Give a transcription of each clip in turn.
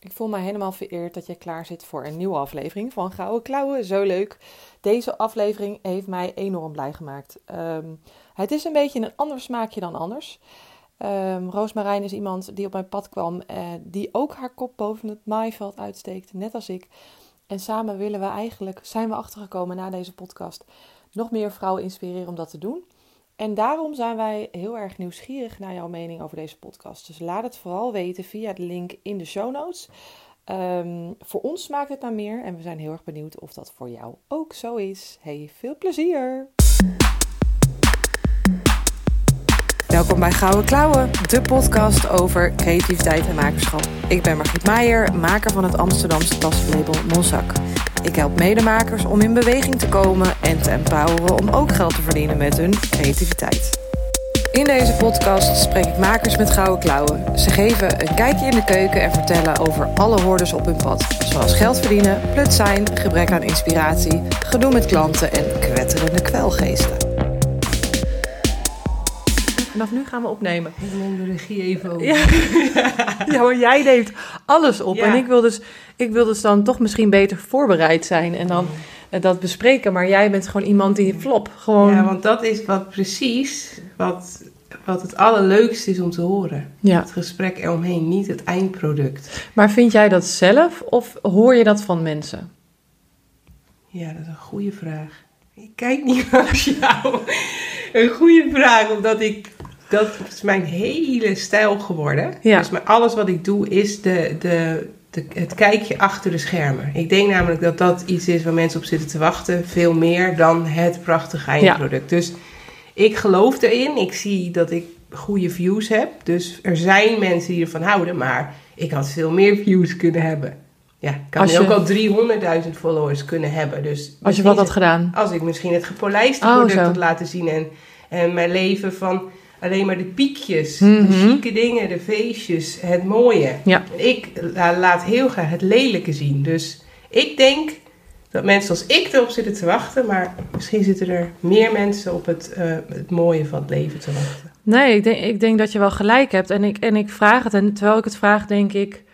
Ik voel me helemaal vereerd dat je klaar zit voor een nieuwe aflevering van Gouden Klauwen. Zo leuk. Deze aflevering heeft mij enorm blij gemaakt. Ehm, het is een beetje een ander smaakje dan anders. Um, Roosmarijn is iemand die op mijn pad kwam, uh, die ook haar kop boven het maaiveld uitsteekt, net als ik. En samen willen we eigenlijk, zijn we achtergekomen na deze podcast, nog meer vrouwen inspireren om dat te doen. En daarom zijn wij heel erg nieuwsgierig naar jouw mening over deze podcast. Dus laat het vooral weten via de link in de show notes. Um, voor ons smaakt het naar meer en we zijn heel erg benieuwd of dat voor jou ook zo is. Hey, veel plezier! Welkom bij Gouden Klauwen, de podcast over creativiteit en makerschap. Ik ben Margriet Meijer, maker van het Amsterdamse taslabel Monsac. Ik help medemakers om in beweging te komen en te empoweren om ook geld te verdienen met hun creativiteit. In deze podcast spreek ik makers met gouden klauwen. Ze geven een kijkje in de keuken en vertellen over alle hordes op hun pad. Zoals geld verdienen, plut zijn, gebrek aan inspiratie, gedoe met klanten en kwetterende kwelgeesten. Vanaf nu gaan we opnemen. Ik neem de regie even over. Ja, ja maar jij neemt alles op. Ja. En ik wil, dus, ik wil dus dan toch misschien beter voorbereid zijn en dan eh, dat bespreken. Maar jij bent gewoon iemand die flop. Gewoon... Ja, want dat is wat precies wat, wat het allerleukste is om te horen. Ja. Het gesprek eromheen, niet het eindproduct. Maar vind jij dat zelf of hoor je dat van mensen? Ja, dat is een goede vraag. Ik kijk niet naar jou. Een goede vraag, omdat ik... Dat is mijn hele stijl geworden. Ja. Dus maar alles wat ik doe is de, de, de, het kijkje achter de schermen. Ik denk namelijk dat dat iets is waar mensen op zitten te wachten. Veel meer dan het prachtige eindproduct. Dus ik geloof erin. Ik zie dat ik goede views heb. Dus er zijn mensen die ervan houden. Maar ik had veel meer views kunnen hebben. Ja, ik had je- ook al 300.000 followers kunnen hebben. Dus Als je wat had gedaan. als ik misschien het gepolijste Oh, product zo. had laten zien. En, en mijn leven van alleen maar de piekjes. Mhm. De chique dingen, de feestjes, het mooie. Ja. Ik la- laat heel graag het lelijke zien. Dus ik denk dat mensen als ik erop zitten te wachten. Maar misschien zitten er meer mensen op het, eh, het mooie van het leven te wachten. Nee, ik denk, ik denk dat je wel gelijk hebt. En ik, en ik vraag het. En terwijl ik het vraag, denk ik.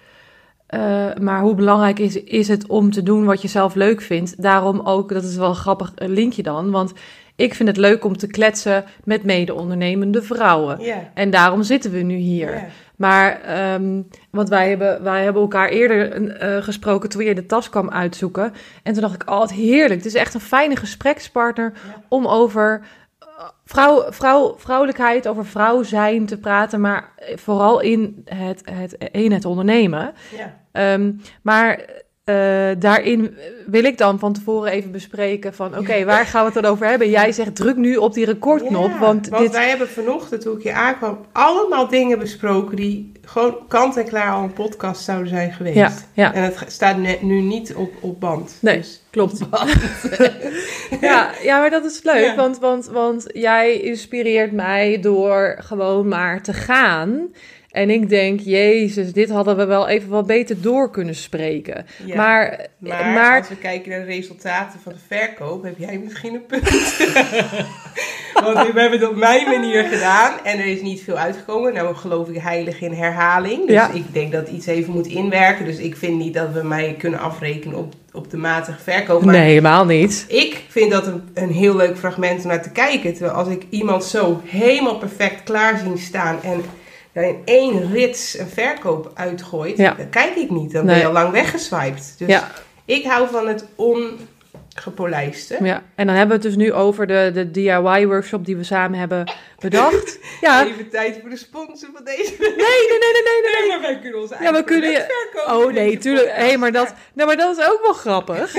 eh, maar hoe belangrijk is, is het om te doen wat je zelf leuk vindt? Daarom ook, dat is wel een grappig linkje dan. Want ik vind het leuk om te kletsen met mede-ondernemende vrouwen. En daarom zitten we nu hier. Maar, ehm, want wij hebben, wij hebben elkaar eerder eh, gesproken toen je de tas kwam uitzoeken. En toen dacht ik, oh, heerlijk. Het is echt een fijne gesprekspartner om over eh, vrouw, vrouw, vrouwelijkheid, over vrouw zijn te praten. Maar vooral in het, het, in het ondernemen. Ja. Ehm, maar eh, daarin wil ik dan van tevoren even bespreken van... Oké, waar gaan we het dan over hebben? Jij zegt, druk nu op die recordknop, Ja, want, dit... wij hebben vanochtend, toen ik hier aankwam, allemaal dingen besproken die gewoon kant en klaar al een podcast zouden zijn geweest. Ja, ja. En het staat net nu niet op, op band. Nee, Dus klopt. Ja, ja, maar dat is leuk, want, want, want jij inspireert mij door gewoon maar te gaan. En ik denk, jezus, dit hadden we wel even wat beter door kunnen spreken. Ja. Maar, Maar, maar, als we kijken naar de resultaten van de verkoop, heb jij misschien een punt. Want we hebben het op mijn manier gedaan en er is niet veel uitgekomen. Nou geloof ik heilig in herhaling. Dus Ja. ik denk dat iets even moet inwerken. Dus ik vind niet dat we mij kunnen afrekenen op, op de matige verkoop. Maar nee, helemaal niet. ik vind dat een, een heel leuk fragment om naar te kijken. Terwijl als ik iemand zo helemaal perfect klaar zien staan en in één rits een verkoop uitgooit, Ja. dan kijk ik niet. Dan Nee. ben je al lang weggeswiped. Dus Ja. ik hou van het ongepolijste. Ja, en dan hebben we het dus nu over de, de DIY-workshop die we samen hebben bedacht. Ja, Even tijd voor de sponsor van deze. nee, nee, nee, nee, nee, nee. Nee, maar wij kunnen Ja, we kunnen... verkopen Oh nee, tuurlijk. Hé, maar dat, nou, maar dat is ook wel grappig.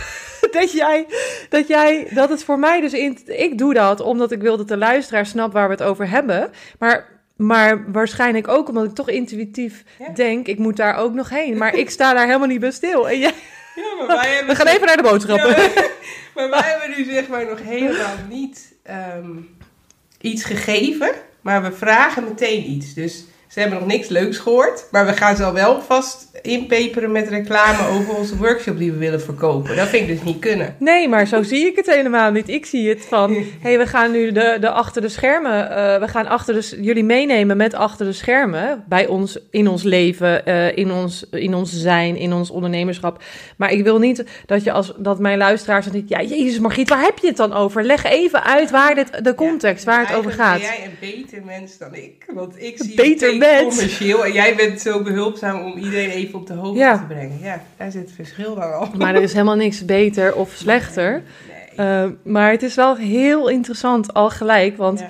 dat jij, dat jij, dat het voor mij dus in, ik doe dat omdat ik wil dat de luisteraar snapt waar we het over hebben. Maar, maar waarschijnlijk ook omdat ik toch intuïtief Ja. denk, ik moet daar ook nog heen. Maar ik sta daar helemaal niet bij stil. En jij, Ja, maar wij hebben we gaan even naar de boodschappen. Ja, maar, maar wij hebben nu zeg maar nog helemaal niet ehm, iets gegeven, maar we vragen meteen iets. Dus Ze hebben nog niks leuks gehoord, maar we gaan ze al wel vast inpeperen met reclame over onze workshop die we willen verkopen. Dat vind ik dus niet kunnen. Nee, maar zo zie ik het helemaal niet. Ik zie het van, hé, hey, we gaan nu de, de achter de schermen, uh, we gaan achter de, jullie meenemen met achter de schermen bij ons, in ons leven, uh, in, ons, in ons zijn, in ons ondernemerschap. Maar ik wil niet dat je als, dat mijn luisteraars dan ja, jezus Margriet, waar heb je het dan over? Leg even uit waar dit, de context, ja, waar het over gaat. Ben jij een beter mens dan ik, want ik zie beter commercieel en jij bent zo behulpzaam om iedereen even op de hoogte ja. te brengen. Ja, daar zit het verschil dan al. Maar er is helemaal niks beter of slechter. Nee, nee. Uh, maar het is wel heel interessant al gelijk, want,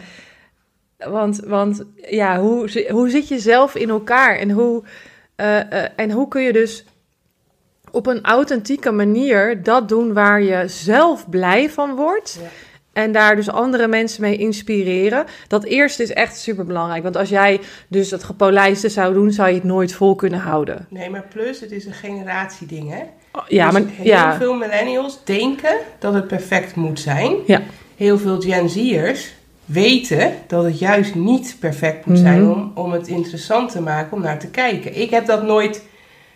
ja. want, want ja, hoe, hoe zit je zelf in elkaar en hoe, uh, uh, en hoe kun je dus op een authentieke manier dat doen waar je zelf blij van wordt. Ja. En daar dus andere mensen mee inspireren. Dat eerste is echt super belangrijk. Want als jij dus het gepolijste zou doen, zou je het nooit vol kunnen houden. Nee, maar plus, het is een generatieding, hè? Ja, dus maar heel ja. veel millennials denken dat het perfect moet zijn. Ja. Heel veel Gen Z'ers weten dat het juist niet perfect moet zijn Mhm. om, om het interessant te maken om naar te kijken. Ik heb dat nooit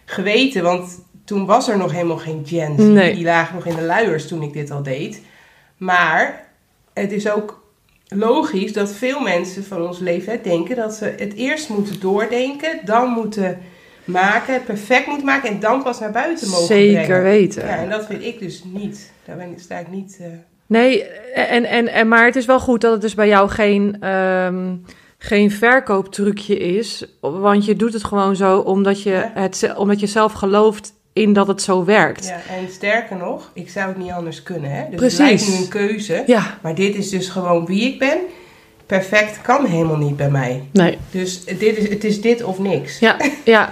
geweten, want toen was er nog helemaal geen Gen Z. Nee. Die lagen nog in de luiers toen ik dit al deed. Maar het is ook logisch dat veel mensen van ons leeftijd denken dat ze het eerst moeten doordenken, dan moeten maken, het perfect moeten maken en dan pas naar buiten mogen Zeker brengen. weten. Ja, en dat vind ik dus niet. Daar ben, sta ik niet. eh, Nee, en, en, en, maar het is wel goed dat het dus bij jou geen, ehm, geen verkooptrucje is. Want je doet het gewoon zo omdat je, Ja. het, omdat je zelf gelooft in dat het zo werkt. Ja, en sterker nog, ik zou het niet anders kunnen. Hè? Dus Precies. het lijkt nu een keuze. Ja, Maar dit is dus gewoon wie ik ben. Perfect kan helemaal niet bij mij. nee. Dus dit is, het is dit of niks. Ja, ja.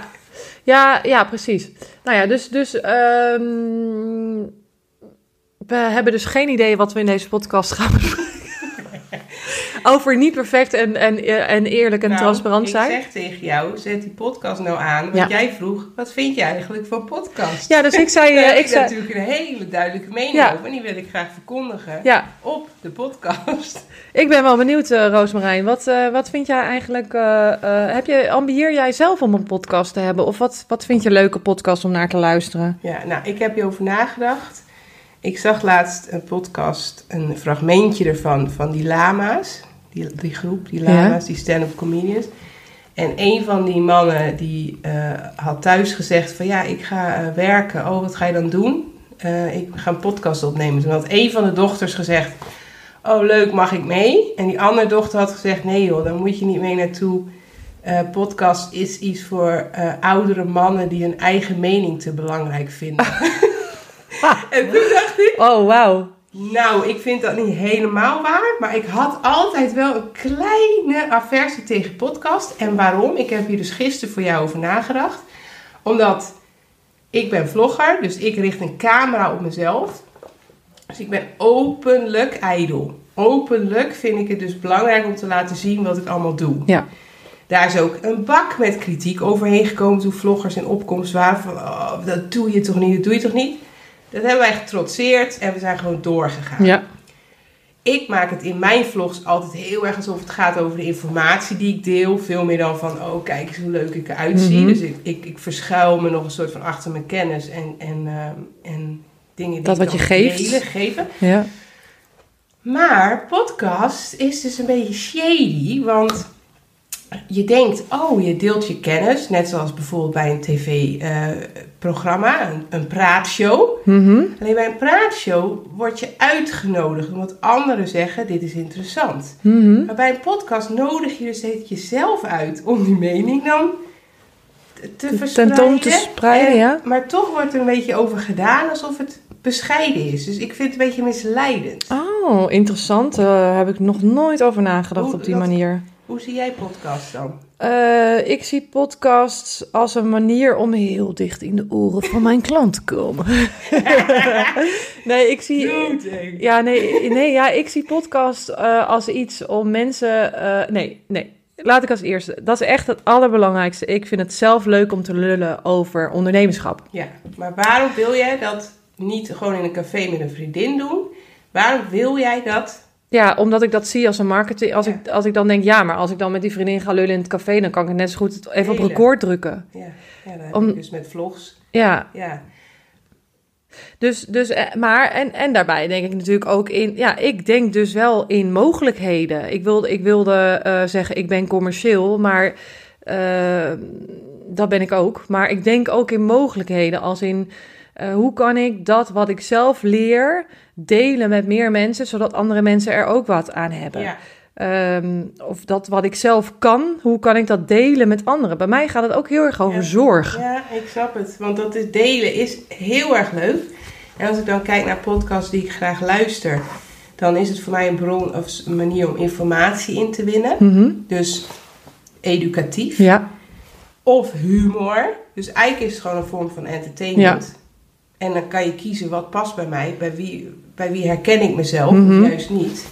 Ja, ja, precies. Nou ja, dus, dus ehm, we hebben dus geen idee wat we in deze podcast gaan bespreken. Over niet perfect en, en, en eerlijk en Nou, transparant zijn. Ik zeg tegen jou, zet die podcast nou aan. Want Ja. jij vroeg, wat vind je eigenlijk van podcast? Ja, dus ik zei... Daar eh, heb ik ik zei natuurlijk een hele duidelijke mening Ja. over. En die wil ik graag verkondigen ja, op de podcast. ik ben wel benieuwd, eh Roosmarijn. Wat, eh, wat vind jij eigenlijk... eh, eh, heb je, ambieer jij zelf om een podcast te hebben? Of wat, wat vind je leuke podcast om naar te luisteren? Ja, nou, ik heb hierover nagedacht. Ik zag laatst een podcast, een fragmentje ervan, van die lama's. Die, die groep, die lama's, die stand-up comedians. En een van die mannen die eh, had thuis gezegd van ja, ik ga eh, werken. Oh, wat ga je dan doen? Eh, ik ga een podcast opnemen. Toen had een van de dochters gezegd, oh leuk, mag ik mee? En die andere dochter had gezegd, nee joh, daar moet je niet mee naartoe. Podcast is iets voor oudere mannen die hun eigen mening te belangrijk vinden. en toen dacht ik, Oh, wauw. Nou, ik vind dat niet helemaal waar. Maar ik had altijd wel een kleine aversie tegen podcast. En waarom? Ik heb hier dus gisteren voor jou over nagedacht. Omdat ik ben vlogger, dus ik richt een camera op mezelf. Dus ik ben openlijk ijdel. Openlijk vind ik het dus belangrijk om te laten zien wat ik allemaal doe. Ja. Daar is ook een bak met kritiek overheen gekomen toen vloggers in opkomst waren van oh, dat doe je toch niet, dat doe je toch niet. Dat hebben wij getrotseerd en we zijn gewoon doorgegaan. Ja. Ik maak het in mijn vlogs altijd heel erg alsof het gaat over de informatie die ik deel. Veel meer dan van, oh kijk eens hoe leuk ik eruit zie. Mhm. Dus ik, ik, ik verschuil me nog een soort van achter mijn kennis en, en, ehm, en dingen die Dat ik wat je geeft. delen, geven. Ja. Maar podcast is dus een beetje shady, want je denkt, oh, je deelt je kennis, net zoals bijvoorbeeld bij een tv-programma, een, een praatshow. Mhm. Alleen bij een praatshow word je uitgenodigd omdat anderen zeggen, dit is interessant. Mhm. Maar bij een podcast nodig je dus jezelf uit om die mening dan te, verspreiden. Tentoon te spreiden, En- ja. Maar toch wordt er een beetje over gedaan alsof het bescheiden is. Dus ik vind het een beetje misleidend. Oh, interessant. Daar heb ik nog nooit over nagedacht Hoe- op die dat- manier. Hoe zie jij podcast dan? Eh, ik zie podcasts als een manier om heel dicht in de oren van mijn klant te komen. nee, ik zie. Ja, nee, nee, ja, ik zie podcast eh, als iets om mensen. eh, nee, nee. Laat ik als eerste. Dat is echt het allerbelangrijkste. Ik vind het zelf leuk om te lullen over ondernemerschap. Ja, maar waarom wil jij dat niet gewoon in een café met een vriendin doen? Waarom wil jij dat Ja, omdat ik dat zie als een marketing. Als, ik, als ik dan denk, ja, maar als ik dan met die vriendin ga lullen in het café, dan kan ik het net zo goed even op record drukken. Ja, ja Om, dus met vlogs. Ja. ja. Dus, dus, eh, maar, en, en daarbij denk ik natuurlijk ook in, ja, ik denk dus wel in mogelijkheden. Ik wilde, ik wilde uh, zeggen, ik ben commercieel, maar uh, dat ben ik ook. Maar ik denk ook in mogelijkheden, als in, uh, hoe kan ik dat wat ik zelf leer delen met meer mensen, zodat andere mensen er ook wat aan hebben? Ja. Um, of dat wat ik zelf kan, hoe kan ik dat delen met anderen? Bij mij gaat het ook heel erg over ja. zorg. Ja, ik snap het. Want dat is delen is heel erg leuk. En als ik dan kijk naar podcasts die ik graag luister, dan is het voor mij een bron of een manier om informatie in te winnen. Mm -hmm. Dus educatief. Ja. Of humor. Dus eigenlijk is het gewoon een vorm van entertainment. Ja. En dan kan je kiezen wat past bij mij, bij wie, bij wie herken ik mezelf Mhm. mm -hmm. of juist niet.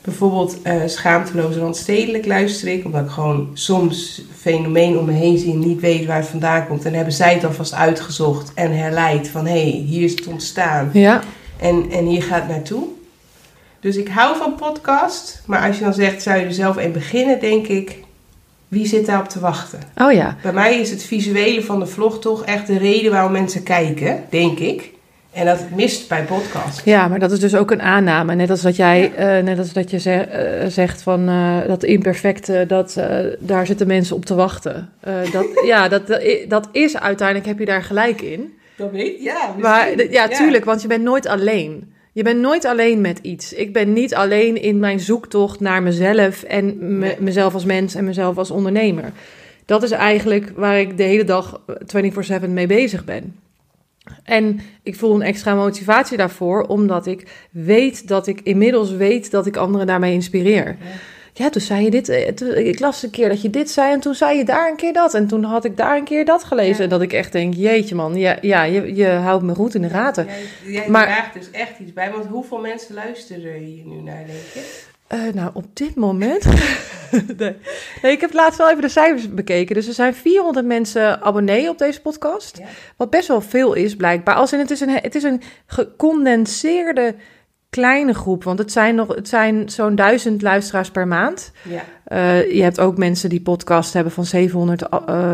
Bijvoorbeeld uh, schaamteloos randstedelijk luister ik, omdat ik gewoon soms fenomeen om me heen zie en niet weet waar het vandaan komt. En hebben zij het alvast uitgezocht en herleid van hé, hey, hier is het ontstaan. Ja. En, en hier gaat het naartoe. Dus ik hou van podcast, maar als je dan zegt, zou je er zelf in beginnen, denk ik, wie zit daarop te wachten? Oh ja. Bij mij is het visuele van de vlog toch echt de reden waarom mensen kijken, denk ik. En dat mist bij podcast. Ja, maar dat is dus ook een aanname. Net als dat jij, ja. uh, net als dat je uh, zegt van uh, dat imperfecte, dat daar zitten mensen op te wachten. dat, ja, dat, dat is uiteindelijk, heb je daar gelijk in. Dat weet ja. Maar, ja, tuurlijk, want je bent nooit alleen. Je bent nooit alleen met iets. Ik ben niet alleen in mijn zoektocht naar mezelf en me, mezelf als mens en mezelf als ondernemer. Dat is eigenlijk waar ik de hele dag 24/7 mee bezig ben. En ik voel een extra motivatie daarvoor, omdat ik weet dat ik inmiddels weet dat ik anderen daarmee inspireer. Ja, ja toen zei je dit, ik las een keer dat je dit zei en toen zei je daar een keer dat. En toen had ik daar een keer dat gelezen. Ja. En dat ik echt denk, jeetje man, ja, ja je, je houdt me goed in de gaten. Jij, jij maar, draagt dus echt iets bij, want hoeveel mensen luisteren hier nu naar, denk je? Uh, nou, op dit moment. nee. nee. ik heb laatst wel even de cijfers bekeken. Dus er zijn 400 mensen abonnee op deze podcast. Ja. Wat best wel veel is, blijkbaar. Als in, het, is een, het is een gecondenseerde kleine groep. Want het zijn, nog, het zijn zo'n duizend luisteraars per maand. Ja. Uh, je hebt ook mensen die podcast hebben van 700 uh,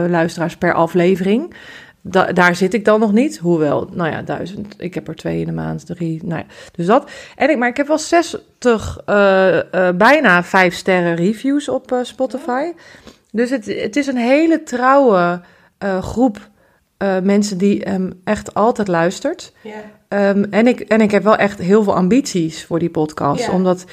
luisteraars per aflevering. Da daar zit ik dan nog niet. Hoewel, nou ja, duizend. Ik heb er twee in de maand, drie. Nou ja, dus dat. En ik, maar ik heb wel 60, uh, uh, bijna vijf sterren reviews op Spotify. Dus het, het is een hele trouwe uh, groep mensen die hem echt altijd luistert. Um, en, ik, en ik heb wel echt heel veel ambities voor die podcast. Omdat.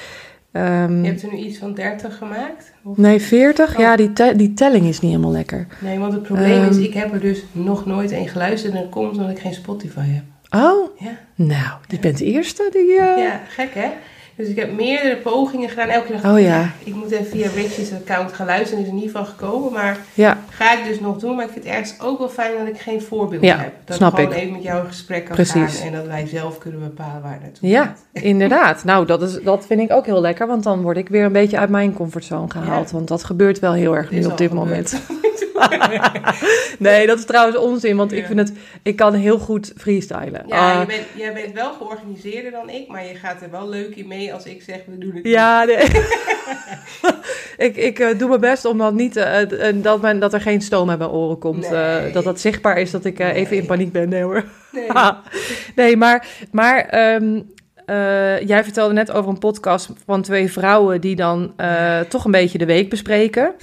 Um, je hebt er nu iets van 30 gemaakt? Of? Nee, 40. Oh. Ja, die, te die telling is niet helemaal lekker. Nee, want het probleem um, is, ik heb er dus nog nooit een geluisterd en dat komt omdat ik geen Spotify heb. Oh? Ja. Nou, je bent de eerste die... Uh... Ja, gek hè? Dus ik heb meerdere pogingen gedaan. Elke keer oh, ja. ik moet even via Richie's account gaan luisteren. is er niet van gekomen. Maar ja. ga ik dus nog doen. Maar ik vind het ergens ook wel fijn dat ik geen voorbeeld ja, heb. Dat snap ik gewoon ik. even met jou in gesprek kan Precies. gaan. En dat wij zelf kunnen bepalen waar het naartoe Ja, gaat. inderdaad. Nou, dat, is, dat vind ik ook heel lekker. Want dan word ik weer een beetje uit mijn comfortzone gehaald. Want dat gebeurt wel heel erg nu op dit moment. nee, dat is trouwens onzin, want ja. ik vind het, ik kan heel goed freestylen. Ja, uh, je bent, jij bent wel georganiseerder dan ik, maar je gaat er wel leuk in mee als ik zeg we doen het. Ja, nee. ik, ik uh, doe mijn best om dat niet, uh, dat, men, dat er geen stoom uit mijn oren komt. Nee. dat dat zichtbaar is dat ik nee. even in paniek ben. Nee hoor. Nee, nee maar, maar um, uh, jij vertelde net over een podcast van twee vrouwen die dan uh, toch een beetje de week bespreken.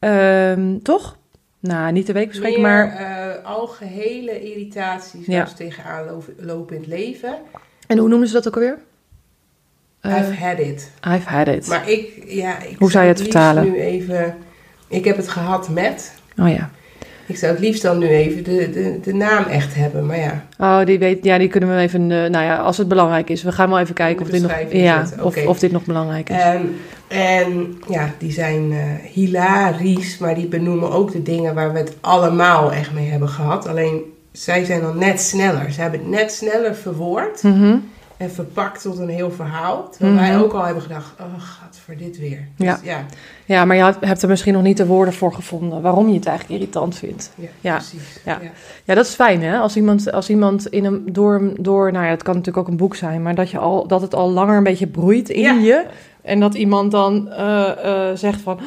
Um, toch? Nou, niet de week bespreken, Meer, maar... Uh, algehele irritaties waar ja. ze tegenaan lopen in het leven. En hoe noemen ze dat ook alweer? I've had it. I've had it. Maar ik, ja... Ik hoe zou je het vertalen? nu even... Ik heb het gehad met... Oh ja. Ik zou het liefst dan nu even de, de, de naam echt hebben, maar ja. Oh, die, weet, ja, die kunnen we even, uh, nou ja, als het belangrijk is. We gaan wel even kijken of dit, nog, ja, okay. of, of dit nog belangrijk is. Um, en ja, die zijn uh, hilarisch, maar die benoemen ook de dingen waar we het allemaal echt mee hebben gehad. Alleen, zij zijn dan net sneller. Ze hebben het net sneller verwoord. Mm -hmm. En verpakt tot een heel verhaal. Terwijl wij Mhm. ook al hebben gedacht, oh gaat voor dit weer. Dus Ja. ja, Ja, maar je hebt er misschien nog niet de woorden voor gevonden waarom je het eigenlijk irritant vindt. ja, Ja, precies. ja. Ja, dat is fijn hè. Als iemand, als iemand in een, door, door, nou ja, het kan natuurlijk ook een boek zijn, maar dat, je al, dat het al langer een beetje broeit in je. En dat iemand dan eh, eh, zegt van.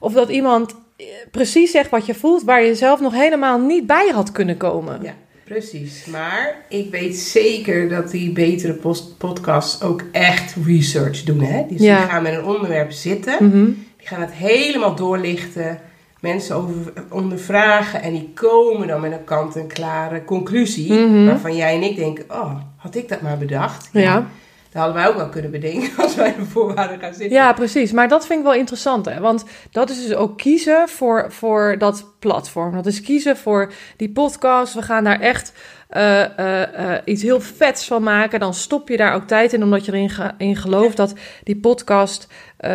Of dat iemand eh, precies zegt wat je voelt, waar je zelf nog helemaal niet bij had kunnen komen. Ja. Precies, maar ik weet zeker dat die betere podcasts ook echt research doen. Hè? Dus Ja. die gaan met een onderwerp zitten, Mhm. die gaan het helemaal doorlichten, mensen over, ondervragen en die komen dan met een kant-en-klare conclusie. Mhm. Waarvan jij en ik denken, oh, had ik dat maar bedacht? Ja. Dat hadden wij ook wel kunnen bedenken als wij ervoor waren gaan zitten. Ja, precies. Maar dat vind ik wel interessant. Hè? Want dat is dus ook kiezen voor, voor dat platform. Dat is kiezen voor die podcast. We gaan daar echt eh, eh, eh, iets heel vets van maken. Dan stop je daar ook tijd in, omdat je erin ge- in gelooft dat die podcast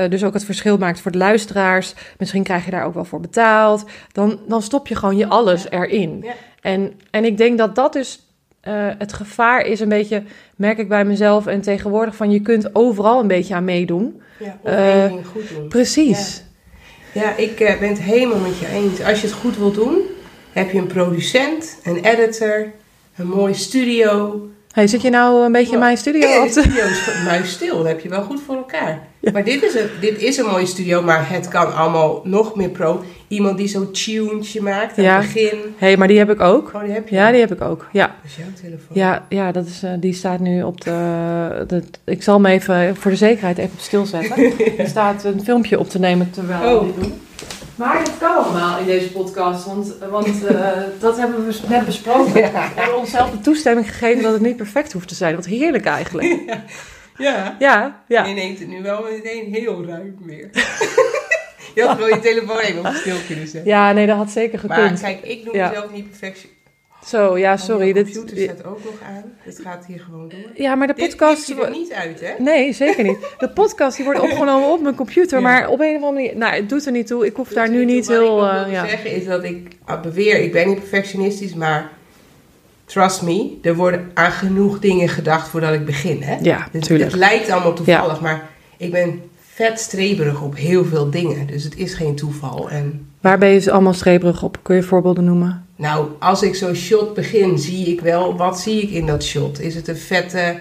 dus ook het verschil maakt voor de luisteraars. Misschien krijg je daar ook wel voor betaald. Dan, dan stop je gewoon je alles erin. Ja. En, en ik denk dat dat dus eh, het gevaar is een beetje, merk ik bij mezelf en tegenwoordig, van je kunt overal een beetje aan meedoen. Ja, of Eh, één ding goed doen. Precies. Ja, ik eh, ben het helemaal met je eens. Als je het goed wilt doen, heb je een producent, een editor, een mooie studio. Hey, zit je nou een beetje in mijn studio op de studio is muisstil, dat heb je wel goed voor elkaar. Maar dit is, een, dit is een mooie studio, maar het kan allemaal nog meer pro. Iemand die zo'n tuentje maakt aan Ja. het begin. hey, maar die heb ik ook. Oh, die heb je. Ja, die heb ik ook. Ja, Dat is jouw telefoon. ja, ja dat is, eh, die staat nu op de, de... Ik zal hem even voor de zekerheid even op stil zetten. Er staat een filmpje op te nemen terwijl we Oh. dit doen. Maar dat kan allemaal in deze podcast, want, want eh, dat hebben we net besproken. Ja. We hebben onszelf de toestemming gegeven dat het niet perfect hoeft te zijn. Wat heerlijk eigenlijk. Ja. Ja, ja. Je neemt het nu wel meteen heel ruim weer. je had wel je telefoon even op stil kunnen zetten. Ja, nee, dat had zeker Maar gekund. kijk, ik noem mezelf niet perfectie. Zo, ja, sorry. De Dit, computer staat ook nog aan. Het gaat hier gewoon door. ja, maar de Dit podcast... je er niet uit, hè? Nee, zeker niet. De podcast die wordt opgenomen op mijn computer, Ja. maar op een of andere manier... Nou, het doet er niet toe. Ik hoef daar nu niet Wat ik heel... eh, wilde ja. zeggen is dat ik beweer, ik ben niet perfectionistisch, maar trust me, er worden aan genoeg dingen gedacht voordat ik begin, hè? ja, Dus tuurlijk. het lijkt allemaal toevallig, maar ik ben vet streberig op heel veel dingen. Dus het is geen toeval. En Waar ben je dus allemaal streperig op? Kun je voorbeelden noemen? Nou, als ik zo'n shot begin, zie ik wel, wat zie ik in dat shot? Is het een vette,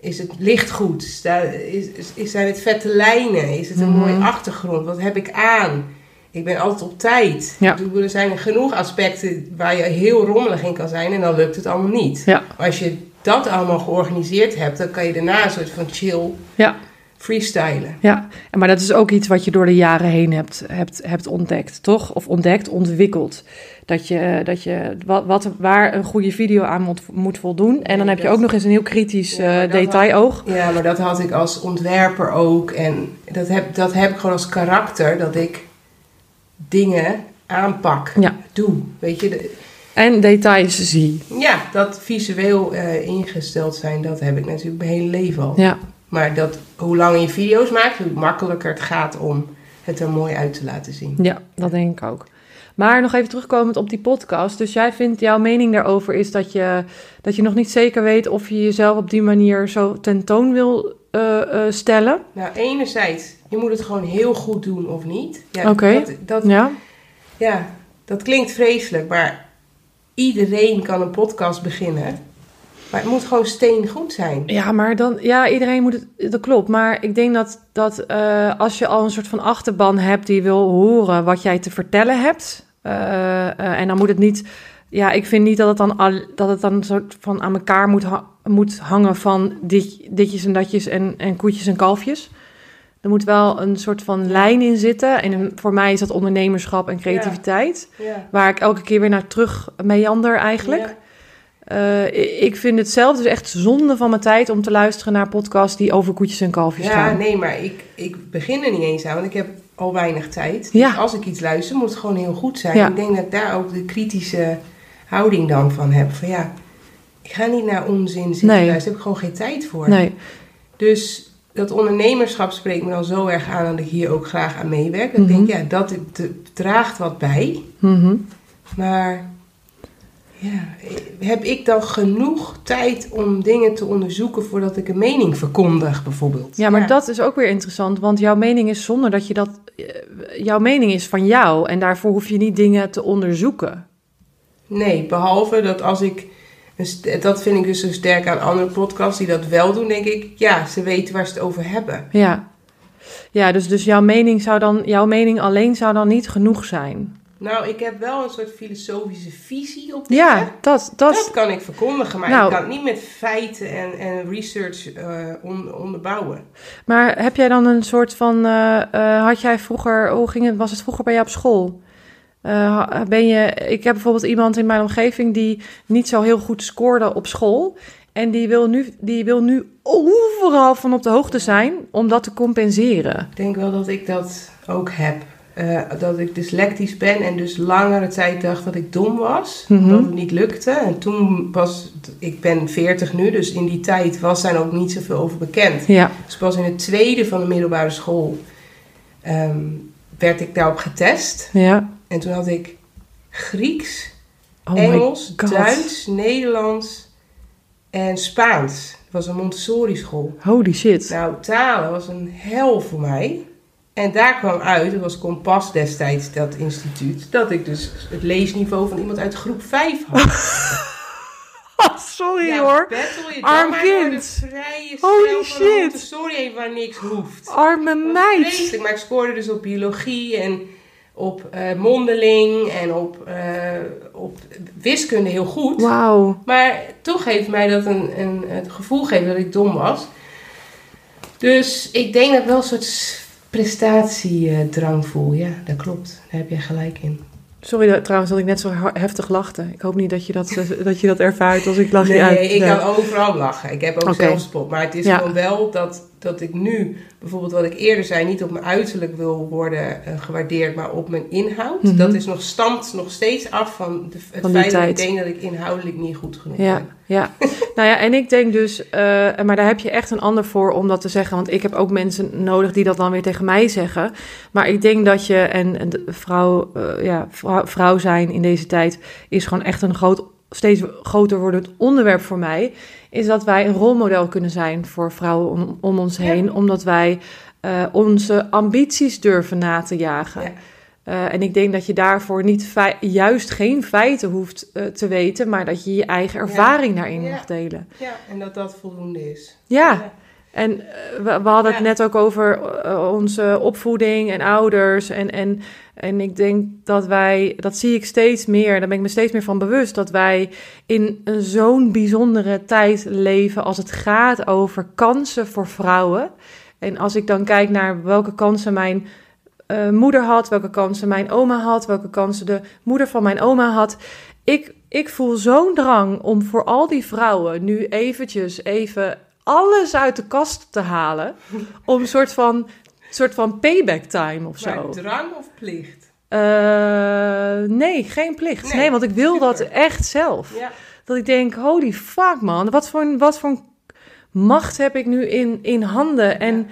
is het licht goed? Is, is, zijn het vette lijnen? Is het een Mhm. mooie achtergrond? Wat heb ik aan? Ik ben altijd op tijd. Ja. Ik bedoel, Er zijn genoeg aspecten waar je heel rommelig in kan zijn en dan lukt het allemaal niet. Ja. Maar als je dat allemaal georganiseerd hebt, dan kan je daarna een soort van chill Ja. Freestylen. Ja, maar dat is ook iets wat je door de jaren heen hebt, hebt, hebt ontdekt, toch? Of ontdekt, ontwikkeld. Dat je, dat je wat, wat, waar een goede video aan moet, moet voldoen. En dan heb je ook nog eens een heel kritisch Ja, eh, detailoog. Ja, maar dat had ik als ontwerper ook. En dat heb, dat heb ik gewoon als karakter, dat ik dingen aanpak, Ja. doe. Weet je, de- En details zie. ja, dat visueel eh, ingesteld zijn, dat heb ik natuurlijk mijn hele leven al. Ja, Maar dat, hoe langer je video's maakt, hoe makkelijker het gaat om het er mooi uit te laten zien. ja, dat denk ik ook. Maar nog even terugkomend op die podcast. Dus jij vindt, jouw mening daarover is dat je, dat je nog niet zeker weet of je jezelf op die manier zo tentoon wil eh, eh, stellen. Nou, enerzijds, je moet het gewoon heel goed doen of niet. Ja, Oké. dat, dat, Ja, ja, dat klinkt vreselijk, maar iedereen kan een podcast beginnen. Maar het moet gewoon steengoed zijn. Ja, maar dan, ja, iedereen moet het, dat klopt. Maar ik denk dat, dat eh, als je al een soort van achterban hebt die wil horen wat jij te vertellen hebt. eh, eh, en dan moet het niet, ja, ik vind niet dat het dan, al, dat het dan een soort van aan elkaar moet, ha- moet hangen van dit, ditjes en datjes en, en koetjes en kalfjes. Er moet wel een soort van lijn in zitten. En voor mij is dat ondernemerschap en creativiteit. Ja. Waar ik elke keer weer naar terug meander eigenlijk. Ja. Eh, ik vind het zelf dus echt zonde van mijn tijd om te luisteren naar podcasts die over koetjes en kalfjes Ja, gaan. nee, maar ik, ik begin er niet eens aan, want ik heb al weinig tijd. Ja. Dus als ik iets luister, moet het gewoon heel goed zijn. Ja. Ik denk dat ik daar ook de kritische houding dan van heb. Van ja, ik ga niet naar onzin zitten Nee. luisteren, daar heb ik gewoon geen tijd voor. Nee, Dus dat ondernemerschap spreekt me dan zo erg aan dat ik hier ook graag aan meewerk. Dat Mhm. ik denk, ja, dat draagt wat bij. Mhm. Maar Ja, heb ik dan genoeg tijd om dingen te onderzoeken voordat ik een mening verkondig, bijvoorbeeld? Ja, maar dat is ook weer interessant, want jouw mening is zonder dat je dat. eh, Jouw mening is van jou en daarvoor hoef je niet dingen te onderzoeken. Nee, behalve dat als ik. Dat vind ik dus zo sterk aan andere podcasts die dat wel doen, denk ik. Ja, ze weten waar ze het over hebben. Ja. Ja, dus, dus jouw mening zou dan, jouw mening alleen zou dan niet genoeg zijn. Nou, ik heb wel een soort filosofische visie op dingen. Ja, dat, dat, Dat kan ik verkondigen, maar Nou. ik kan het niet met feiten en, en research eh, on- onderbouwen. Maar heb jij dan een soort van. eh, eh, had jij vroeger. Hoe ging het? Was het vroeger bij jou op school? Ben je, ik heb bijvoorbeeld iemand in mijn omgeving die niet zo heel goed scoorde op school. En die wil nu, die wil nu overal van op de hoogte zijn om dat te compenseren. Ik denk wel dat ik dat ook heb. Eh, dat ik dyslectisch ben en dus langere tijd dacht dat ik dom was. Mhm. Dat het niet lukte. En toen was, ik ben 40 nu, dus in die tijd was daar ook niet zoveel over bekend. Ja, Dus pas in het tweede van de middelbare school ehm, werd ik daarop getest. ja. En toen had ik Grieks, Oh Engels. Duits, Nederlands en Spaans. Het was een Montessori school. Holy shit. Nou, talen was een hel voor mij. En daar kwam uit, dat was Kompas destijds, dat instituut, dat ik dus het leesniveau van iemand uit groep 5 had. Oh, sorry Ja, hoor. je Arm kind. Holy shit. Heen waar niks hoeft. Arme meid. vreselijk, maar ik scoorde dus op biologie en op eh, mondeling en op, eh, op wiskunde heel goed. Wauw. Maar toch heeft mij dat een, een, het gevoel gegeven dat ik dom was. Dus ik denk dat wel een soort prestatiedrang voel. Ja, dat klopt. Daar heb jij gelijk in. Sorry dat, trouwens dat ik net zo heftig lachte. Ik hoop niet dat je dat, eh, dat, je dat ervaart als ik lach je Nee, uit. ik Nee. kan overal lachen. Ik heb ook Oké. zelfspot. Maar het is Ja. gewoon wel dat, dat ik nu, bijvoorbeeld wat ik eerder zei, niet op mijn uiterlijk wil worden eh, gewaardeerd, maar op mijn inhoud. Mhm. Dat is nog, stamt nog steeds af van de, het Van feit dat ik denk dat ik inhoudelijk niet goed genoeg Ja, ben. ja. nou ja, en ik denk dus, eh, maar daar heb je echt een ander voor om dat te zeggen. Want ik heb ook mensen nodig die dat dan weer tegen mij zeggen. Maar ik denk dat je, en, en de vrouw, eh, ja, vrouw, vrouw zijn in deze tijd is gewoon echt een groot, steeds groter wordend onderwerp voor mij. Is dat wij een rolmodel kunnen zijn voor vrouwen om, om ons Ja. heen. Omdat wij eh, onze ambities durven na te jagen. Ja. Eh, en ik denk dat je daarvoor niet juist geen feiten hoeft eh, te weten, maar dat je je eigen ervaring daarin mag delen. Ja, en dat dat voldoende is. Ja, en eh, we, we hadden het net ook over eh, onze opvoeding en ouders. En, en, en ik denk dat wij, dat zie ik steeds meer, daar ben ik me steeds meer van bewust, dat wij in een zo'n bijzondere tijd leven als het gaat over kansen voor vrouwen. En als ik dan kijk naar welke kansen mijn eh, moeder had, welke kansen mijn oma had, welke kansen de moeder van mijn oma had. Ik, ik voel zo'n drang om voor al die vrouwen nu eventjes even alles uit de kast te halen. Om een soort van, soort van payback time of zo. Maar drang of plicht? Eh, nee, geen plicht. Nee, Nee, want ik wil dat echt zelf. Ja. Dat ik denk, holy fuck man, wat voor, wat voor macht heb ik nu in, in handen? En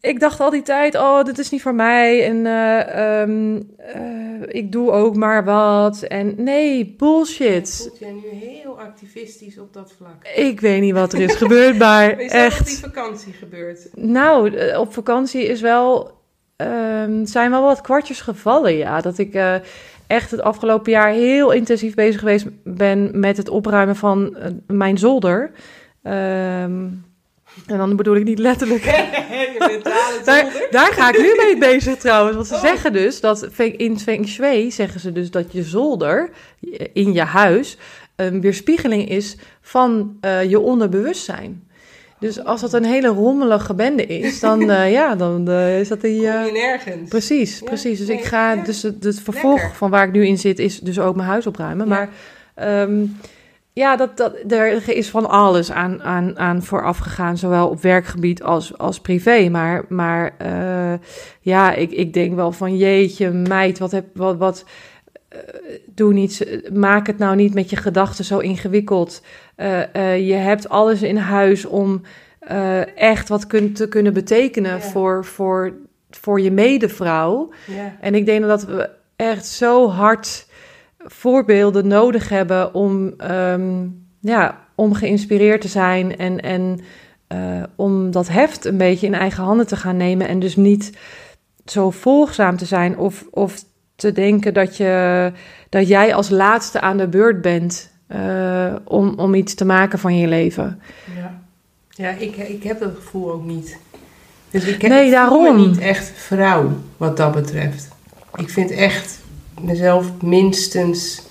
ik dacht al die tijd, oh, dit is niet voor mij. En eh, ehm, eh, ik doe ook maar wat. En nee, bullshit. Voelt jij nu heel activistisch op dat vlak? Ik weet niet wat er is gebeurd, maar Is dat op die echt. vakantie gebeurd? Nou, eh, op vakantie is wel, ehm, zijn wel wat kwartjes gevallen, ja. Dat ik echt het afgelopen jaar heel intensief bezig geweest ben met het opruimen van mijn zolder. Ehm, en dan bedoel ik niet letterlijk. Daar, daar ga ik nu mee bezig trouwens. Want ze Oh. zeggen dus dat in Feng Shui zeggen ze dus dat je zolder in je huis een weerspiegeling is van eh, je onderbewustzijn. Dus als dat een hele rommelige bende is, dan, eh, ja, dan eh, is dat die. Kom eh, je nergens. precies, Ja, precies. Dus nee, ik ga, ja. dus het, het vervolg Lekker. van waar ik nu in zit, is dus ook mijn huis opruimen. Ja. Maar ehm, ja, dat, dat, er is van alles aan, aan, aan vooraf gegaan, zowel op werkgebied als, als privé. Maar, maar eh, ja, ik, ik denk wel van jeetje, meid, wat heb wat. wat eh, Doe niet, maak het nou niet met je gedachten zo ingewikkeld. Eh, je hebt alles in huis om echt wat kun, te kunnen betekenen voor, voor, voor je medevrouw. Ja. En ik denk dat we echt zo hard voorbeelden nodig hebben om, ehm, ja, om geïnspireerd te zijn en, en uh, om dat heft een beetje in eigen handen te gaan nemen en dus niet zo volgzaam te zijn of, of te denken dat, je, dat jij als laatste aan de beurt bent uh, om, om iets te maken van je leven. Ja, ja ik, ik heb dat gevoel ook niet. Dus ik heb nee, daarom. niet echt vrouw wat dat betreft. Ik vind echt mezelf minstens.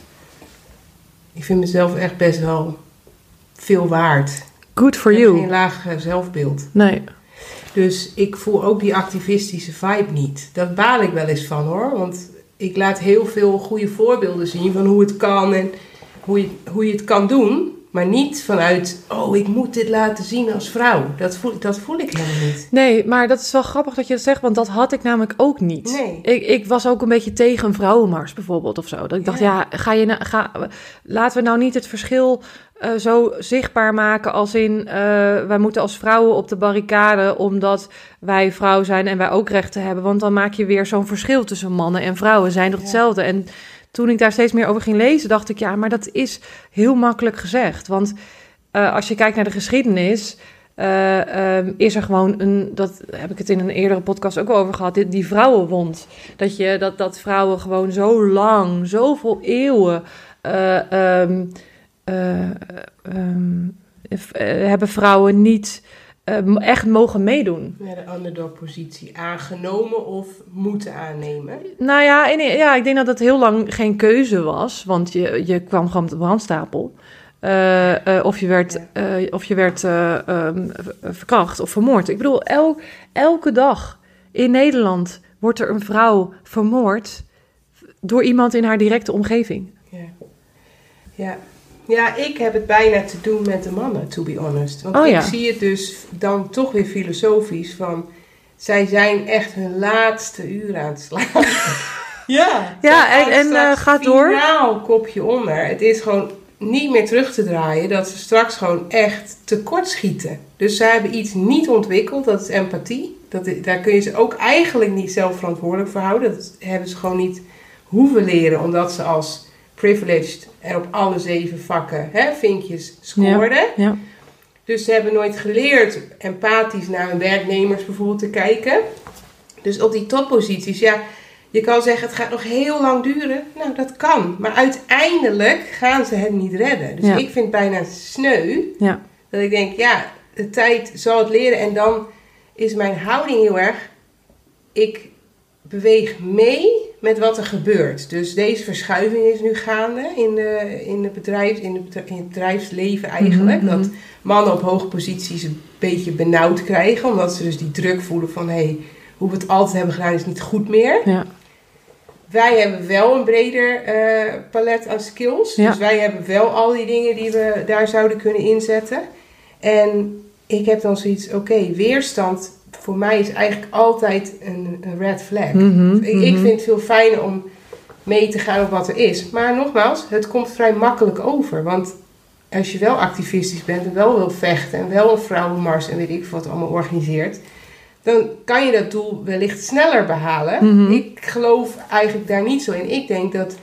Ik vind mezelf echt best wel veel waard. Good for ik you. Geen laag zelfbeeld. Nee. Dus ik voel ook die activistische vibe niet. Dat baal ik wel eens van hoor. Want ik laat heel veel goede voorbeelden zien van hoe het kan en hoe je, hoe je het kan doen. Maar niet vanuit, oh, ik moet dit laten zien als vrouw. Dat voel, dat voel ik helemaal niet. Nee, maar dat is wel grappig dat je dat zegt, want dat had ik namelijk ook niet. Nee. Ik, ik was ook een beetje tegen een vrouwenmars bijvoorbeeld of zo. Dat ik dacht, ja, ga je nou, ga, laten we nou niet het verschil uh, zo zichtbaar maken als in, uh, wij moeten als vrouwen op de barricade omdat wij vrouw zijn en wij ook rechten hebben. Want dan maak je weer zo'n verschil tussen mannen en vrouwen, zijn toch hetzelfde. En toen ik daar steeds meer over ging lezen, dacht ik, ja, maar dat is heel makkelijk gezegd. Want uh, als je kijkt naar de geschiedenis, uh, um, is er gewoon een, dat heb ik het in een eerdere podcast ook over gehad, die, die vrouwenwond. Dat, je, dat, dat vrouwen gewoon zo lang, zoveel eeuwen. Uh, um, um, hebben vrouwen niet uh, echt mogen meedoen. Ja, de underdog-positie aangenomen of moeten aannemen? Nou ja, in, ja, ik denk dat het heel lang geen keuze was, want je, je kwam gewoon op de brandstapel. Uh, uh, of je werd, of je werd um, verkracht of vermoord. Ik bedoel, el, elke dag in Nederland wordt er een vrouw vermoord door iemand in haar directe omgeving. Ja, ja ja, ik heb het bijna te doen met de mannen, to be honest. Want oh, ik zie het dus dan toch weer filosofisch van... Zij zijn echt hun laatste uur aan het slaan. ja, ja en, en uh, gaat door. Nou, kopje onder. Het is gewoon niet meer terug te draaien dat ze straks gewoon echt tekort schieten. Dus ze hebben iets niet ontwikkeld, dat is empathie. Dat, daar kun je ze ook eigenlijk niet zelf verantwoordelijk voor houden. Dat hebben ze gewoon niet hoeven leren, omdat ze als privileged en op alle zeven vakken hè, vinkjes scoorden. Ja, Dus ze hebben nooit geleerd empathisch naar hun werknemers bijvoorbeeld te kijken. Dus op die topposities, ja, je kan zeggen het gaat nog heel lang duren. Nou, dat kan. Maar uiteindelijk gaan ze het niet redden. Dus ik vind het bijna sneu ja. dat ik denk, ja, de tijd zal het leren. En dan is mijn houding heel erg, ik beweeg mee met wat er gebeurt. Dus deze verschuiving is nu gaande in, de, in, de bedrijf, in, de, in het bedrijfsleven eigenlijk. Mhm, dat mhm. mannen op hoge posities een beetje benauwd krijgen, omdat ze dus die druk voelen van hé, hey, hoe we het altijd hebben gedaan is niet goed meer. Ja. Wij hebben wel een breder uh, palet aan skills. Ja. Dus wij hebben wel al die dingen die we daar zouden kunnen inzetten. En ik heb dan zoiets, oké, weerstand voor mij is eigenlijk altijd een, een red flag. Mm ik, ik, mhm. vind het veel fijner om mee te gaan op wat er is. Maar nogmaals, het komt vrij makkelijk over. Want als je wel activistisch bent en wel wil vechten en wel een vrouwenmars en weet ik wat allemaal organiseert, dan kan je dat doel wellicht sneller behalen. Mhm. Ik geloof eigenlijk daar niet zo in. Ik denk dat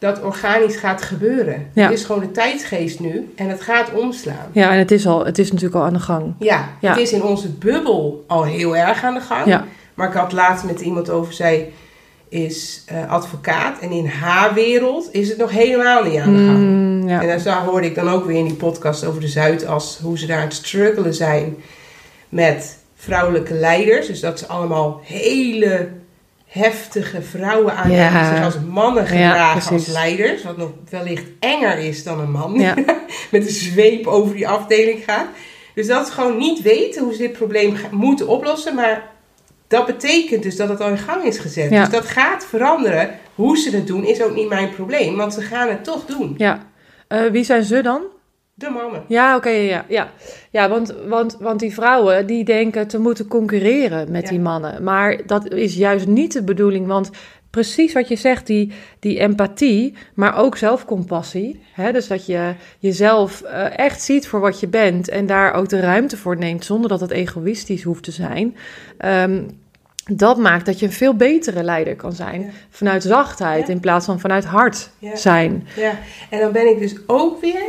dat organisch gaat gebeuren. Ja. Het is gewoon de tijdsgeest nu en het gaat omslaan. Ja, en het is, al, het is natuurlijk al aan de gang. Ja, Ja. het is in onze bubbel al heel erg aan de gang. Ja. Maar ik had laatst met iemand over, zij is eh, advocaat. En in haar wereld is het nog helemaal niet aan de gang. Mm, ja. En daar zo- hoorde ik dan ook weer in die podcast over de Zuidas, hoe ze daar aan het struggelen zijn met vrouwelijke leiders. Dus dat ze allemaal hele heftige vrouwen aan Ja. zich als mannen Ja, gedragen als leiders. Wat nog wellicht enger is dan een man. Ja. met een zweep over die afdeling gaat. Dus dat ze gewoon niet weten hoe ze dit probleem moeten oplossen. Maar dat betekent dus dat het al in gang is gezet. Dus dat gaat veranderen. Hoe ze het doen is ook niet mijn probleem. Want ze gaan het toch doen. ja. Eh, wie zijn ze dan? De mannen. Ja, oké, ja, ja, ja. Ja, want, want, want die vrouwen die denken te moeten concurreren met Ja. die mannen. Maar dat is juist niet de bedoeling, want precies wat je zegt, die, die empathie, maar ook zelfcompassie. Hè? Dus dat je jezelf eh, echt ziet voor wat je bent en daar ook de ruimte voor neemt, zonder dat het egoïstisch hoeft te zijn. Ehm, dat maakt dat je een veel betere leider kan zijn. Ja. Vanuit zachtheid Ja. in plaats van vanuit hard Ja. zijn. Ja, en dan ben ik dus ook weer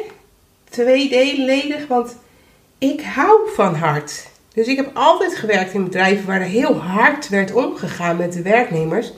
tweeledig, want ik hou van hard. Dus ik heb altijd gewerkt in bedrijven waar er heel hard werd omgegaan met de werknemers.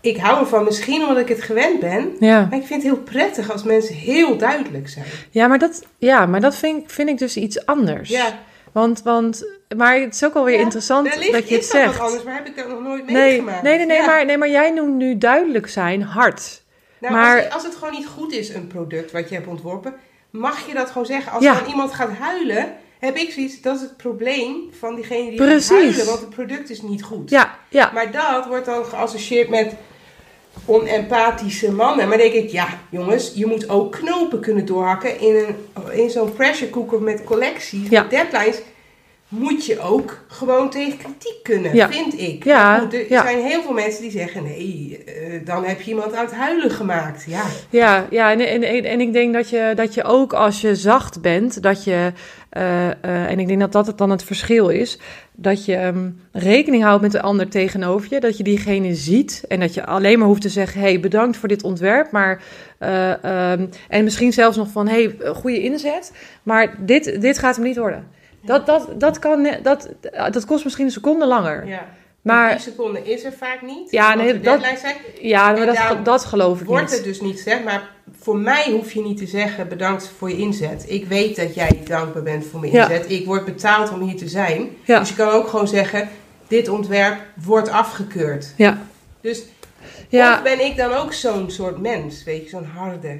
Ik hou ervan, misschien omdat ik het gewend ben. Ja, Maar ik vind het heel prettig als mensen heel duidelijk zijn. ja maar dat, ja, maar dat vind, ik- vind ik dus iets anders. Ja, Want, want, maar het is ook alweer Ja, interessant dat je het is dat wat zegt. anders, maar heb ik dat nog nooit Nee, meegemaakt. nee, nee, nee, Ja. maar, nee, maar jij noemt nu duidelijk zijn hard. Nou, maar- als, als het gewoon niet goed is, een product wat je hebt ontworpen, mag je dat gewoon zeggen. Als Ja. dan iemand gaat huilen, heb ik zoiets, dat is het probleem van diegene die Precies. gaat huilen, want het product is niet goed. Ja, ja, Maar dat wordt dan geassocieerd met onempathische mannen. Maar denk ik, ja jongens, je moet ook knopen kunnen doorhakken in, een, in zo'n pressure cooker met collecties, Ja. met deadlines. Moet je ook gewoon tegen kritiek kunnen, Ja. vind ik. Ja, goed, er ja. zijn heel veel mensen die zeggen, nee, eh, dan heb je iemand uit huilen gemaakt. Ja, ja, ja en, en, en, en ik denk dat je, dat je ook als je zacht bent, dat je, eh, eh, en ik denk dat dat het dan het verschil is, dat je ehm, rekening houdt met de ander tegenover je, dat je diegene ziet en dat je alleen maar hoeft te zeggen, hey, bedankt voor dit ontwerp, maar, eh, ehm, en misschien zelfs nog van, hey, goede inzet, maar dit, dit gaat hem niet worden. Dat, dat, dat, kan, dat, dat kost misschien een seconde langer. ja. Maar- die seconde is er vaak niet. Ja, nee, dat- zijn. Ja, maar dat, dat geloof ik Wordt niet. het dus niet gezegd, maar voor mij hoef je niet te zeggen bedankt voor je inzet. Ik weet dat jij dankbaar bent voor mijn Ja. inzet. Ik word betaald om hier te zijn. Ja. Dus je kan ook gewoon zeggen, dit ontwerp wordt afgekeurd. Ja, Dus ja. ben ik dan ook zo'n soort mens, weet je, zo'n harde.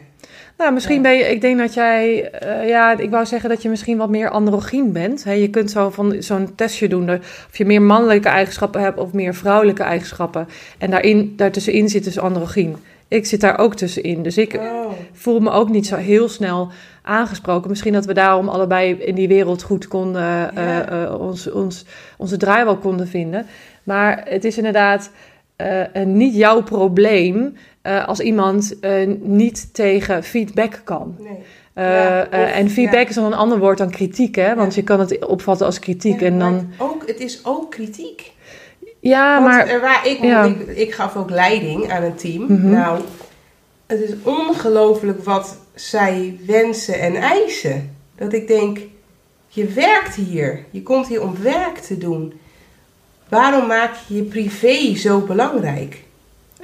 Nou, misschien Ja. ben je, ik denk dat jij, eh, ja, ik wou zeggen dat je misschien wat meer androgyn bent. Hè? Je kunt zo van zo'n testje doen, of je meer mannelijke eigenschappen hebt of meer vrouwelijke eigenschappen. En daarin, daartussenin zit dus androgyn. Ik zit daar ook tussenin, dus ik Oh. voel me ook niet zo heel snel aangesproken. Misschien dat we daarom allebei in die wereld goed konden, eh, eh, ons, ons, onze draai wel konden vinden. Maar het is inderdaad niet jouw probleem eh, als iemand eh, niet tegen feedback kan. Nee. Eh, Ja, of- en feedback ja. is dan een ander woord dan kritiek, hè? Want Ja. je kan het opvatten als kritiek. En dan, het, ook, het is ook kritiek. ja, Want maar er waar ik, ik, ik gaf ook leiding aan een team. Mhm. Nou, het is ongelooflijk wat zij wensen en eisen. Dat ik denk, je werkt hier. Je komt hier om werk te doen. Waarom maak je je privé zo belangrijk?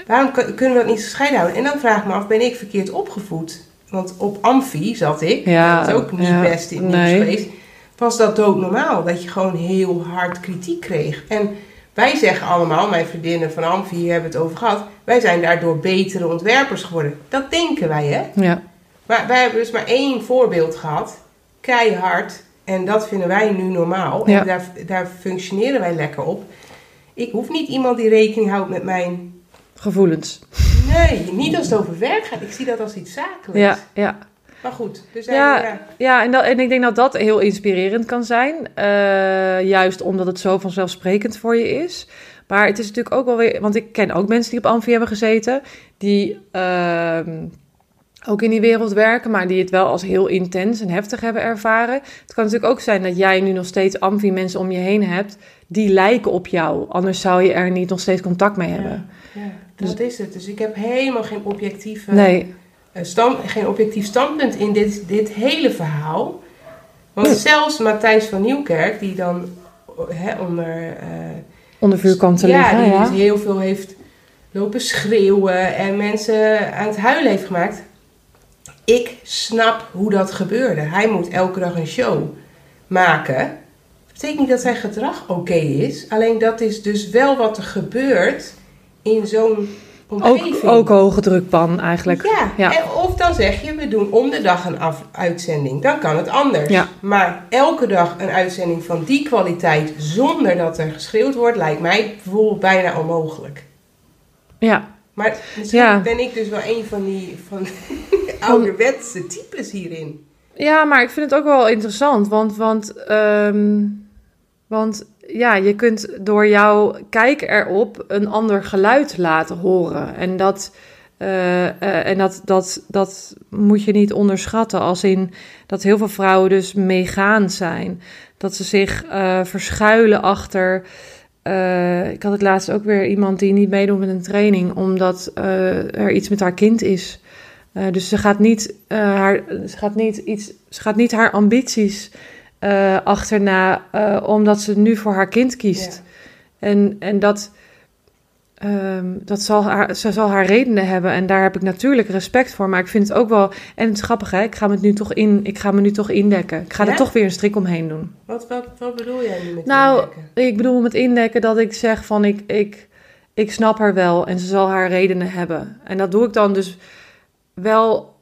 Waarom kun- kunnen we dat niet gescheiden houden? En dan vraag ik me af, ben ik verkeerd opgevoed? Want op Amfi zat ik, Ja, dat is ook niet ja, best in nee. geweest. Was dat doodnormaal, dat je gewoon heel hard kritiek kreeg. En wij zeggen allemaal, mijn vriendinnen van Amfi hier hebben het over gehad, wij zijn daardoor betere ontwerpers geworden. Dat denken wij, hè? ja, Maar wij hebben dus maar één voorbeeld gehad, keihard. En dat vinden wij nu normaal. Ja. En daar, daar functioneren wij lekker op. Ik hoef niet iemand die rekening houdt met mijn... gevoelens. Nee, niet als het over werk gaat. Ik zie dat als iets zakelijks. Ja, ja. Maar goed, dus Ja, ja. Ja, en, dat, en ik denk dat dat heel inspirerend kan zijn. Eh, juist omdat het zo vanzelfsprekend voor je is. Maar het is natuurlijk ook wel weer... Want ik ken ook mensen die op Amfi hebben gezeten. Die ehm, ook in die wereld werken. Maar die het wel als heel intens en heftig hebben ervaren. Het kan natuurlijk ook zijn dat jij nu nog steeds Amfi mensen om je heen hebt. Die lijken op jou. Anders zou je er niet nog steeds contact mee hebben. Ja, dat is het. Dus ik heb helemaal geen objectieve... Nee, eh, stand, geen objectief standpunt in dit, dit hele verhaal. Want zelfs Matthijs van Nieuwkerk, die dan onder... eh, onder vuur kwam te ja, liggen. die Ja, dus heel veel heeft lopen schreeuwen en mensen aan het huilen heeft gemaakt. Ik snap hoe dat gebeurde. Hij moet elke dag een show maken. Dat betekent niet dat zijn gedrag oké is. Alleen dat is dus wel wat er gebeurt in zo'n omgeving. ook, ook hoge drukpan eigenlijk. Ja, Ja. En of dan zeg je, we doen om de dag een af- uitzending. Dan kan het anders. Ja. Maar elke dag een uitzending van die kwaliteit zonder dat er geschreeuwd wordt, lijkt mij bijvoorbeeld bijna onmogelijk. ja. Maar misschien Ja. ben ik dus wel een van die van ouderwetse types hierin. Ja, maar ik vind het ook wel interessant, want, want, ehm, want ja, je kunt door jouw kijk erop een ander geluid laten horen. En dat, eh, eh, en dat, dat, dat moet je niet onderschatten, als in dat heel veel vrouwen dus meegaand zijn. Dat ze zich eh, verschuilen achter ik had het laatst ook weer iemand die niet meedoet met een training, omdat er iets met haar kind is. Dus ze gaat, niet, haar, ze, gaat niet iets, ze gaat niet haar ambities achterna, omdat ze nu voor haar kind kiest. En, en dat, Ehm, dat zal haar, ze zal haar redenen hebben en daar heb ik natuurlijk respect voor. Maar ik vind het ook wel. En het is grappig, hè? Ik ga me nu toch in. Ik ga me nu toch indekken. Ik ga er toch weer een strik omheen doen. Wat, wat, wat bedoel jij nu met nou, indekken? ik bedoel met indekken dat ik zeg van ik, ik, ik snap haar wel en ze zal haar redenen hebben. En dat doe ik dan dus wel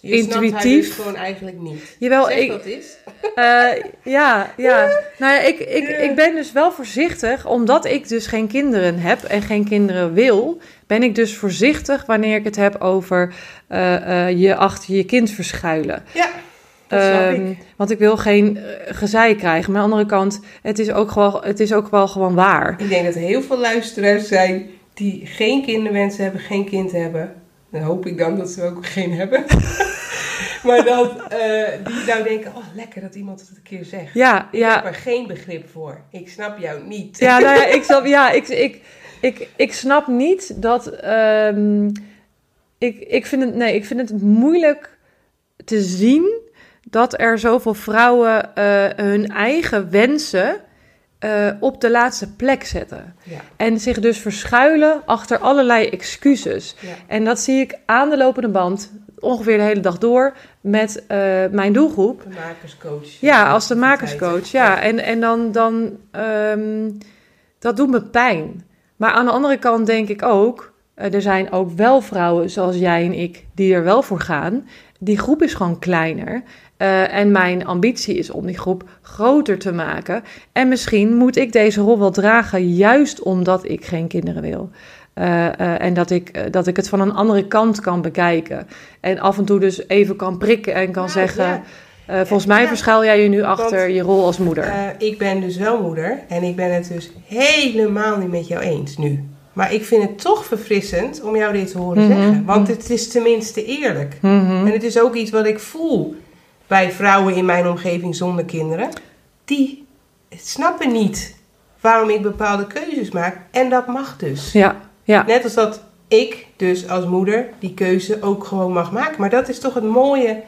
je intuïtief. Dus gewoon eigenlijk niet. Jawel, zeg ik, is. Uh, ja, ja. Nou ja, ik, ik, ik ben dus wel voorzichtig, omdat ik dus geen kinderen heb en geen kinderen wil, ben ik dus voorzichtig wanneer ik het heb over uh, uh, je achter je kind verschuilen. Ja. Um, want ik wil geen gezeik krijgen. Maar aan de andere kant, het is, ook gewoon, het is ook wel gewoon waar. Ik denk dat er heel veel luisteraars zijn die geen kinderwensen hebben, geen kind hebben. Dan hoop ik dan dat ze ook geen hebben. maar dat uh, die nou denken, oh lekker dat iemand het een keer zegt. Ja, ik ja. heb er geen begrip voor. Ik snap jou niet. Ja, nou ja, ik snap, ja, ik, ik, ik, ik snap niet dat, um, ik, ik, vind het, nee, ik vind het moeilijk te zien dat er zoveel vrouwen uh, hun eigen wensen uh, op de laatste plek zetten. Ja. En zich dus verschuilen achter allerlei excuses. Ja. En dat zie ik aan de lopende band ongeveer de hele dag door met uh, mijn doelgroep. De makerscoach. Ja, als de makerscoach. Ja, en, en dan, dan um, dat doet me pijn. Maar aan de andere kant denk ik ook, uh, er zijn ook wel vrouwen zoals jij en ik die er wel voor gaan. Die groep is gewoon kleiner. Uh, en mijn ambitie is om die groep groter te maken. En misschien moet ik deze rol wel dragen, juist omdat ik geen kinderen wil. Uh, uh, en dat ik, dat ik het van een andere kant kan bekijken. En af en toe dus even kan prikken en kan Nou, zeggen. ja. volgens mij Ja. verschuil jij je nu achter Want, je rol als moeder. Eh, ik ben dus wel moeder en ik ben het dus helemaal niet met jou eens nu. Maar ik vind het toch verfrissend om jou dit te horen Mhm. zeggen. Want het is tenminste eerlijk. Mhm. En het is ook iets wat ik voel bij vrouwen in mijn omgeving zonder kinderen. Die snappen niet waarom ik bepaalde keuzes maak. En dat mag dus. Ja, ja. Net als dat ik dus als moeder die keuze ook gewoon mag maken. Maar dat is toch het mooie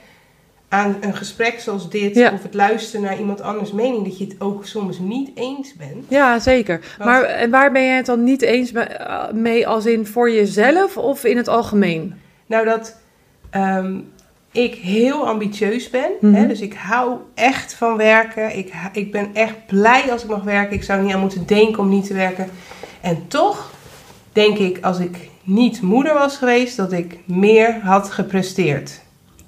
aan een gesprek zoals dit. Ja. Of het luisteren naar iemand anders mening. Dat je het ook soms niet eens bent. Ja, zeker. Want- Maar en waar ben je het dan niet eens eh, mee als in voor jezelf of in het algemeen? Nou, dat ehm, ik heel ambitieus ben. Mhm. Hè? Dus ik hou echt van werken. Ik, ik ben echt blij als ik mag werken. Ik zou niet aan moeten denken om niet te werken. En toch denk ik, als ik niet moeder was geweest, dat ik meer had gepresteerd.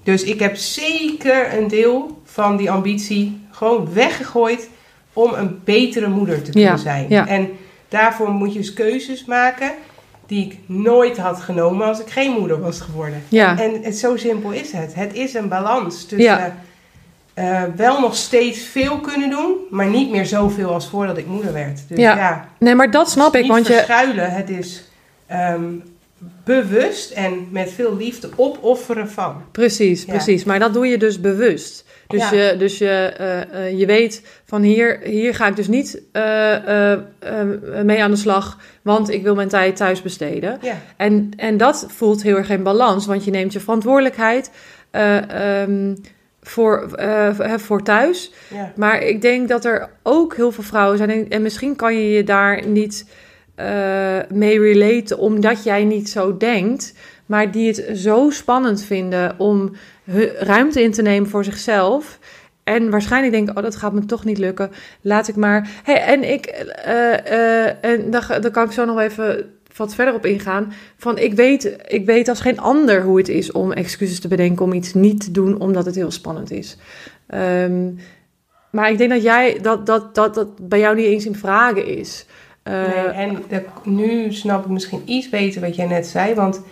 Dus ik heb zeker een deel van die ambitie gewoon weggegooid om een betere moeder te kunnen Ja, zijn. ja. En daarvoor moet je dus keuzes maken die ik nooit had genomen als ik geen moeder was geworden. Ja. En het, zo simpel is het. Het is een balans tussen Eh, wel nog steeds veel kunnen doen, maar niet meer zoveel als voordat ik moeder werd. Dus Ja, ja, Nee, maar dat snap ik, want je... verschuilen. Het is ehm, bewust en met veel liefde opofferen van. Precies, Ja. precies. Maar dat doe je dus bewust. Dus, Ja. je, dus je, eh, eh, je weet van hier, hier ga ik dus niet mee aan de slag, want ik wil mijn tijd thuis besteden. Ja, En, en dat voelt heel erg in balans, want je neemt je verantwoordelijkheid eh, ehm, voor, eh, voor thuis. ja. Maar ik denk dat er ook heel veel vrouwen zijn. En, en misschien kan je je daar niet eh, mee relaten, omdat jij niet zo denkt. Maar die het zo spannend vinden om ruimte in te nemen voor zichzelf. En waarschijnlijk denken, oh, dat gaat me toch niet lukken. Laat ik maar. Hey, en ik, eh, en daar, daar kan ik zo nog even wat verder op ingaan. Van ik weet, ik weet als geen ander hoe het is om excuses te bedenken om iets niet te doen, omdat het heel spannend is. Ehm, maar ik denk dat jij dat, dat, dat, dat bij jou niet eens in vragen is. Eh, Nee, en nu snap ik misschien iets beter wat jij net zei. Want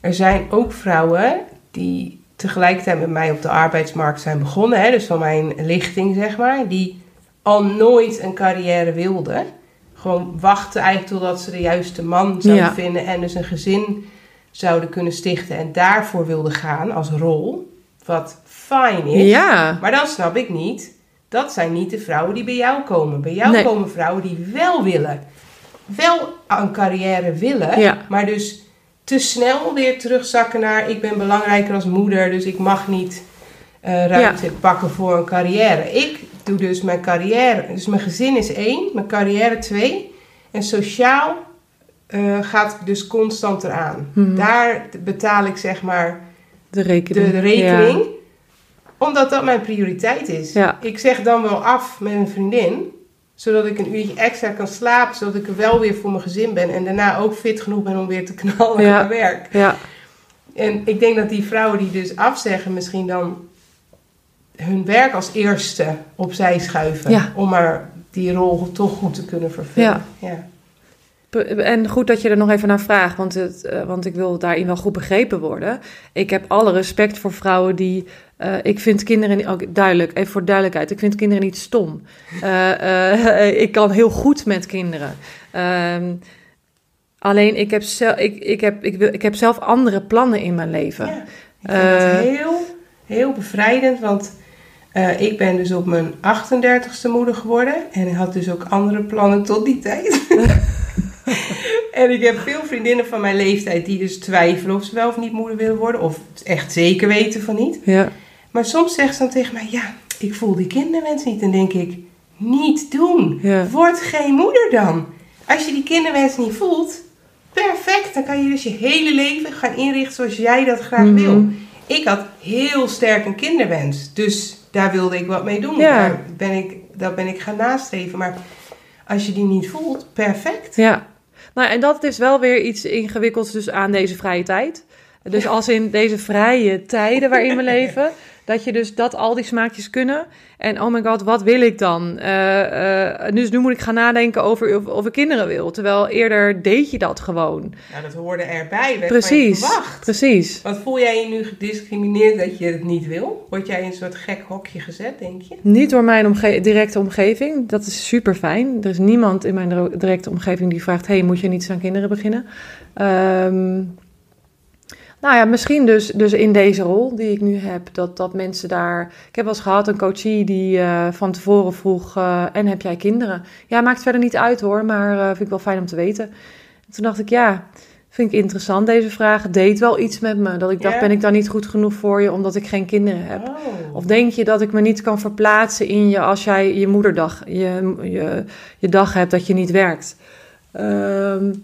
er zijn ook vrouwen die tegelijkertijd met mij op de arbeidsmarkt zijn begonnen. Hè, dus van mijn lichting, zeg maar. Die al nooit een carrière wilden. Gewoon wachten eigenlijk totdat ze de juiste man zouden Ja. vinden. En dus een gezin zouden kunnen stichten. En daarvoor wilden gaan als rol. Wat fijn is. ja, Maar dan snap ik niet dat zijn niet de vrouwen die bij jou komen. Bij jou Nee. komen vrouwen die wel willen. Wel een carrière willen, Ja. maar dus te snel weer terugzakken naar ik ben belangrijker als moeder, dus ik mag niet eh, ruimte pakken voor een carrière. Ik doe dus mijn carrière, dus mijn gezin is één, mijn carrière twee. En sociaal eh, gaat dus constant eraan. Mhm. Daar betaal ik zeg maar De rekening. de, de rekening. Omdat dat mijn prioriteit is. Ja. Ik zeg dan wel af met een vriendin. Zodat ik een uurtje extra kan slapen. Zodat ik er wel weer voor mijn gezin ben. En daarna ook fit genoeg ben om weer te knallen Ja. aan mijn werk. Ja. En ik denk dat die vrouwen die dus afzeggen misschien dan hun werk als eerste opzij schuiven. Ja. Om maar die rol toch goed te kunnen vervullen. Ja. En goed dat je er nog even naar vraagt, want, het, eh, want ik wil daarin wel goed begrepen worden. Ik heb alle respect voor vrouwen die. eh, ik vind kinderen ook duidelijk, even voor duidelijkheid, ik vind kinderen niet stom. Eh, ik kan heel goed met kinderen. Ehm, alleen ik heb, zelf, ik, ik, heb, ik, wil, ik heb zelf andere plannen in mijn leven. Ja, ik vind dat Eh, heel, heel bevrijdend, want eh, ik ben dus op mijn 38ste moeder geworden en had dus ook andere plannen tot die tijd. en ik heb veel vriendinnen van mijn leeftijd die dus twijfelen of ze wel of niet moeder willen worden, of echt zeker weten van niet. Ja, Maar soms zegt ze dan tegen mij, ja, ik voel die kinderwens niet. En denk ik, niet doen. Ja. Word geen moeder dan. Als je die kinderwens niet voelt, perfect. Dan kan je dus je hele leven gaan inrichten zoals jij dat graag Mhm. wil. Ik had heel sterk een kinderwens. Dus daar wilde ik wat mee doen. Ja. Daar, ben ik, daar ben ik gaan nastreven. Maar als je die niet voelt, perfect. Ja, nou, en dat is wel weer iets ingewikkelds dus aan deze vrije tijd. Dus Ja. als in deze vrije tijden waarin we leven, dat je dus dat al die smaakjes kunnen. En oh my god, wat wil ik dan? Dus nu moet ik gaan nadenken over of, of ik kinderen wil. Terwijl eerder deed je dat gewoon. Nou, dat hoorde erbij. Precies, precies. Wat voel jij je nu gediscrimineerd dat je het niet wil? Word jij in een soort gek hokje gezet, denk je? Niet door mijn omge- directe omgeving. Dat is super fijn. Er is niemand in mijn directe omgeving die vraagt: hey, moet je niet eens aan kinderen beginnen? Ehm, nou ja, misschien dus, dus in deze rol die ik nu heb, dat, dat mensen daar. Ik heb wel eens gehad een coachie die eh, van tevoren vroeg: eh, En heb jij kinderen? Ja, maakt verder niet uit hoor, maar eh, vind ik wel fijn om te weten. En toen dacht ik: Ja, vind ik interessant deze vraag. Het deed wel iets met me. Dat ik dacht. Ben ik dan niet goed genoeg voor je omdat ik geen kinderen heb? Oh. Of denk je dat ik me niet kan verplaatsen in je als jij je moederdag, je, je, je dag hebt dat je niet werkt? Ehm,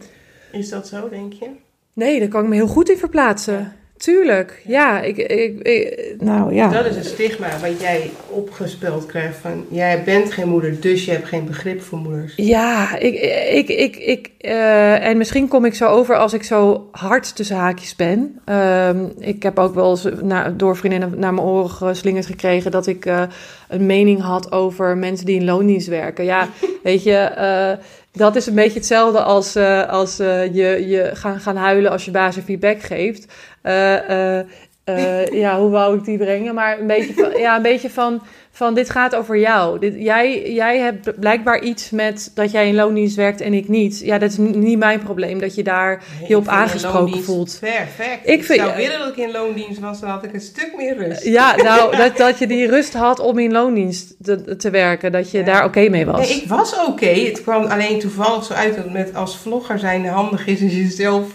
Is dat zo, denk je? Nee, daar kan ik me heel goed in verplaatsen. Tuurlijk, ja. Ik, ik, ik- nou ja. Dat is een stigma wat jij opgespeld krijgt van... jij bent geen moeder, dus je hebt geen begrip voor moeders. Ja, ik, ik, ik, ik, eh, en misschien kom ik zo over als ik zo hard tussen haakjes ben. Ehm, ik heb ook wel eens na, door vriendinnen naar mijn oren geslingerd gekregen dat ik eh, een mening had over mensen die in loondienst werken. Ja, weet je, eh, dat is een beetje hetzelfde als, eh, als eh, je, je gaan, gaan huilen als je baas je feedback geeft. Eh, ja, hoe wou ik die brengen? Maar een beetje van, ja, een beetje van, van dit gaat over jou. Dit, jij, jij hebt blijkbaar iets met dat jij in loondienst werkt en ik niet. Ja, dat is niet mijn probleem dat je daar Nee, je op aangesproken voelt. Perfect. Ik Ik, vind- zou willen dat ik in loondienst was, dan had ik een stuk meer rust. Ja, nou, dat, dat je die rust had om in loondienst te, te werken. Dat je Ja. daar oké mee was. Nee, ik was oké. Het kwam alleen toevallig zo uit dat het met als vlogger zijn handig is als je zelf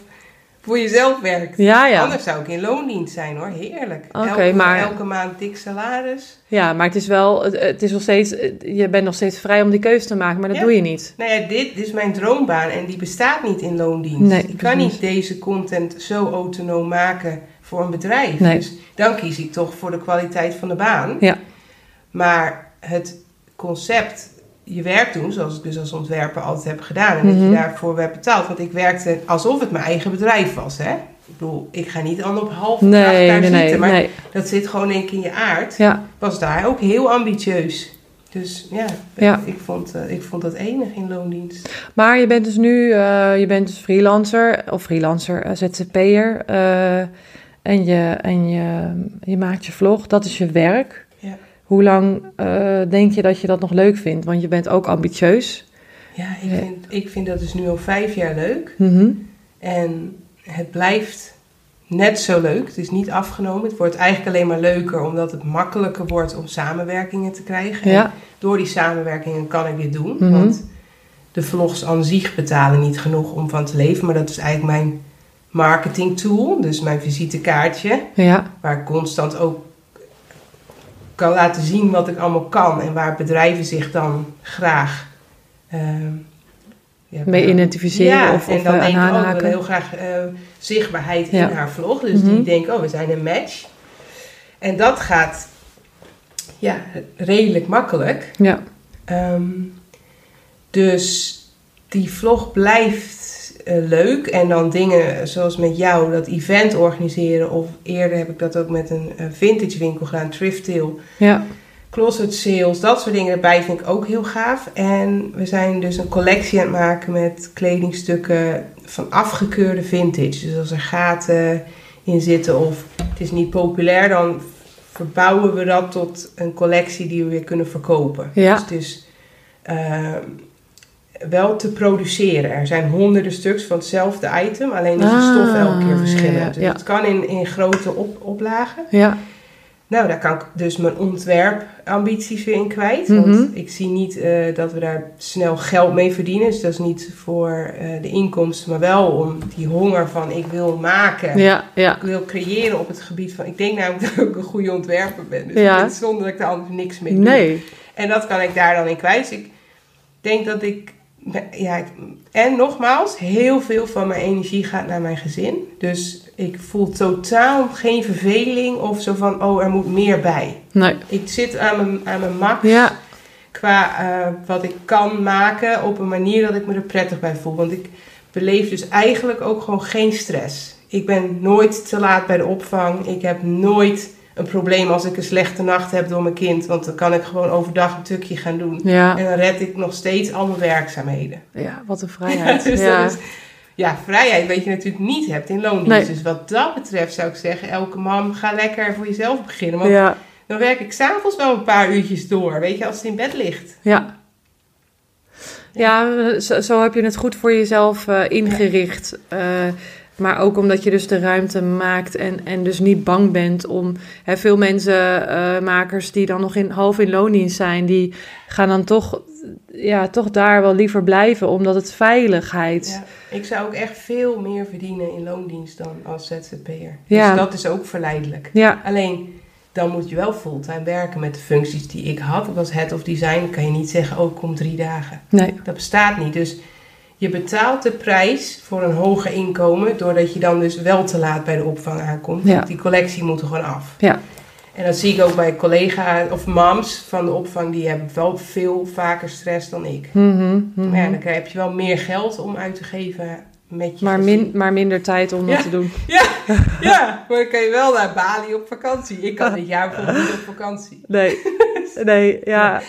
voor jezelf werkt. Ja, ja. Anders zou ik in loondienst zijn hoor, heerlijk. Elke, maar- elke maand dik salaris. Ja, maar het is wel, het, is nog steeds, je bent nog steeds vrij om die keuze te maken, maar dat Ja. doe je niet. Nou ja, dit, is mijn droombaan en die bestaat niet in loondienst. Nee, ik kan niet deze content zo autonoom maken voor een bedrijf. Nee. Dus dan kies ik toch voor de kwaliteit van de baan. Ja. Maar het concept, je werk doen, zoals ik dus als ontwerper altijd heb gedaan. En dat Mhm. je daarvoor werd betaald. Want ik werkte alsof het mijn eigen bedrijf was. Hè? Ik bedoel, ik ga niet dan op half Nee, daar nee, zitten. Maar nee. dat zit gewoon één keer in je aard. Ja, Was daar ook heel ambitieus. Dus ja, Ja. Ik, vond, eh, ik vond dat enig in loondienst. maar je bent dus nu, eh, je bent dus freelancer, of freelancer, eh, ZZP'er. en je, en je, je maakt je vlog, dat is je werk. Hoe lang eh, denk je dat je dat nog leuk vindt? Want je bent ook ambitieus. Ja, ik. Vind, ik vind dat dus nu al vijf jaar leuk. Mhm. En het blijft net zo leuk. Het is niet afgenomen. Het wordt eigenlijk alleen maar leuker omdat het makkelijker wordt om samenwerkingen te krijgen. Ja. En door die samenwerkingen kan ik dit doen. Mhm. Want de vlogs aan zich betalen niet genoeg om van te leven. Maar dat is eigenlijk mijn marketing tool. Dus mijn visitekaartje. Ja. Waar ik constant ook kan laten zien wat ik allemaal kan. En waar bedrijven zich dan graag... ja, Mee identificeren ja, of, en dan eh, denk ik aanhaken. heel graag eh, zichtbaarheid Ja. in haar vlog. Dus Mhm. die denken, oh, we zijn een match. En dat gaat ja, redelijk makkelijk. Ja. Ehm, dus die vlog blijft eh, leuk. En dan dingen zoals met jou, dat event organiseren. Of eerder heb ik dat ook met een eh, vintage winkel gedaan, Thrift. Ja. Closet sales, dat soort dingen erbij vind ik ook heel gaaf. En we zijn dus een collectie aan het maken met kledingstukken van afgekeurde vintage. Dus als er gaten in zitten of het is niet populair, dan verbouwen we dat tot een collectie die we weer kunnen verkopen. Ja. Dus het is eh, wel te produceren. Er zijn honderden stuks van hetzelfde item, alleen is de Ah, stof elke keer verschillend. ja, Dus het kan in, in grote op, oplagen. Ja. Nou, daar kan ik dus mijn ontwerpambities weer in kwijt. Mhm. Want ik zie niet eh, dat we daar snel geld mee verdienen. Dus dat is niet voor eh, de inkomsten, maar wel om die honger van ik wil maken. Ja. Ja. Ik wil creëren op het gebied van... Ik denk namelijk dat ik een goede ontwerper ben. Dus Ja. zonder dat ik daar anders niks mee doe. Nee. En dat kan ik daar dan in kwijt. Dus ik denk dat ik... Ja, en nogmaals, heel veel van mijn energie gaat naar mijn gezin. Dus ik voel totaal geen verveling of zo van, oh, er moet meer bij. Nee. Ik zit aan mijn, aan mijn max Ja. qua eh, wat ik kan maken op een manier dat ik me er prettig bij voel. Want ik beleef dus eigenlijk ook gewoon geen stress. Ik ben nooit te laat bij de opvang. Ik heb nooit een probleem als ik een slechte nacht heb door mijn kind. Want dan kan ik gewoon overdag een tukje gaan doen. Ja. En dan red ik nog steeds al mijn werkzaamheden. Ja, wat een vrijheid. dus ja. dat is, ja, vrijheid wat je natuurlijk niet hebt in loondienst. Nee. Dus wat dat betreft zou ik zeggen, elke mam, ga lekker voor jezelf beginnen. Want ja. dan werk ik s'avonds wel een paar uurtjes door. Weet je, als het in bed ligt. Ja. Ja, zo, zo heb je het goed voor jezelf eh, ingericht. Eh, maar ook omdat je dus de ruimte maakt en, en dus niet bang bent om... Hè, veel mensen, eh, makers die dan nog in, half in loondienst zijn... die gaan dan toch, ja, toch daar wel liever blijven... omdat het veiligheid... Ja, ik zou ook echt veel meer verdienen in loondienst dan als ZZP'er. Ja. Dus dat is ook verleidelijk. Ja, Alleen, dan moet je wel fulltime werken met de functies die ik had. Ik was head of design, kan je niet zeggen, oh, kom drie dagen. nee. Dat bestaat niet. Dus je betaalt de prijs voor een hoger inkomen... doordat je dan dus wel te laat bij de opvang aankomt. Ja. Die collectie moet er gewoon af. Ja. En dat zie ik ook bij collega's of mams van de opvang... die hebben wel veel vaker stress dan ik. Mhm, mhm. Maar ja, dan heb je wel meer geld om uit te geven met je maar, min, maar minder tijd om dat Ja. te doen. Ja, maar dan kan je wel naar Bali op vakantie. Ik kan dit jaar bijvoorbeeld niet op vakantie. Nee, nee, ja.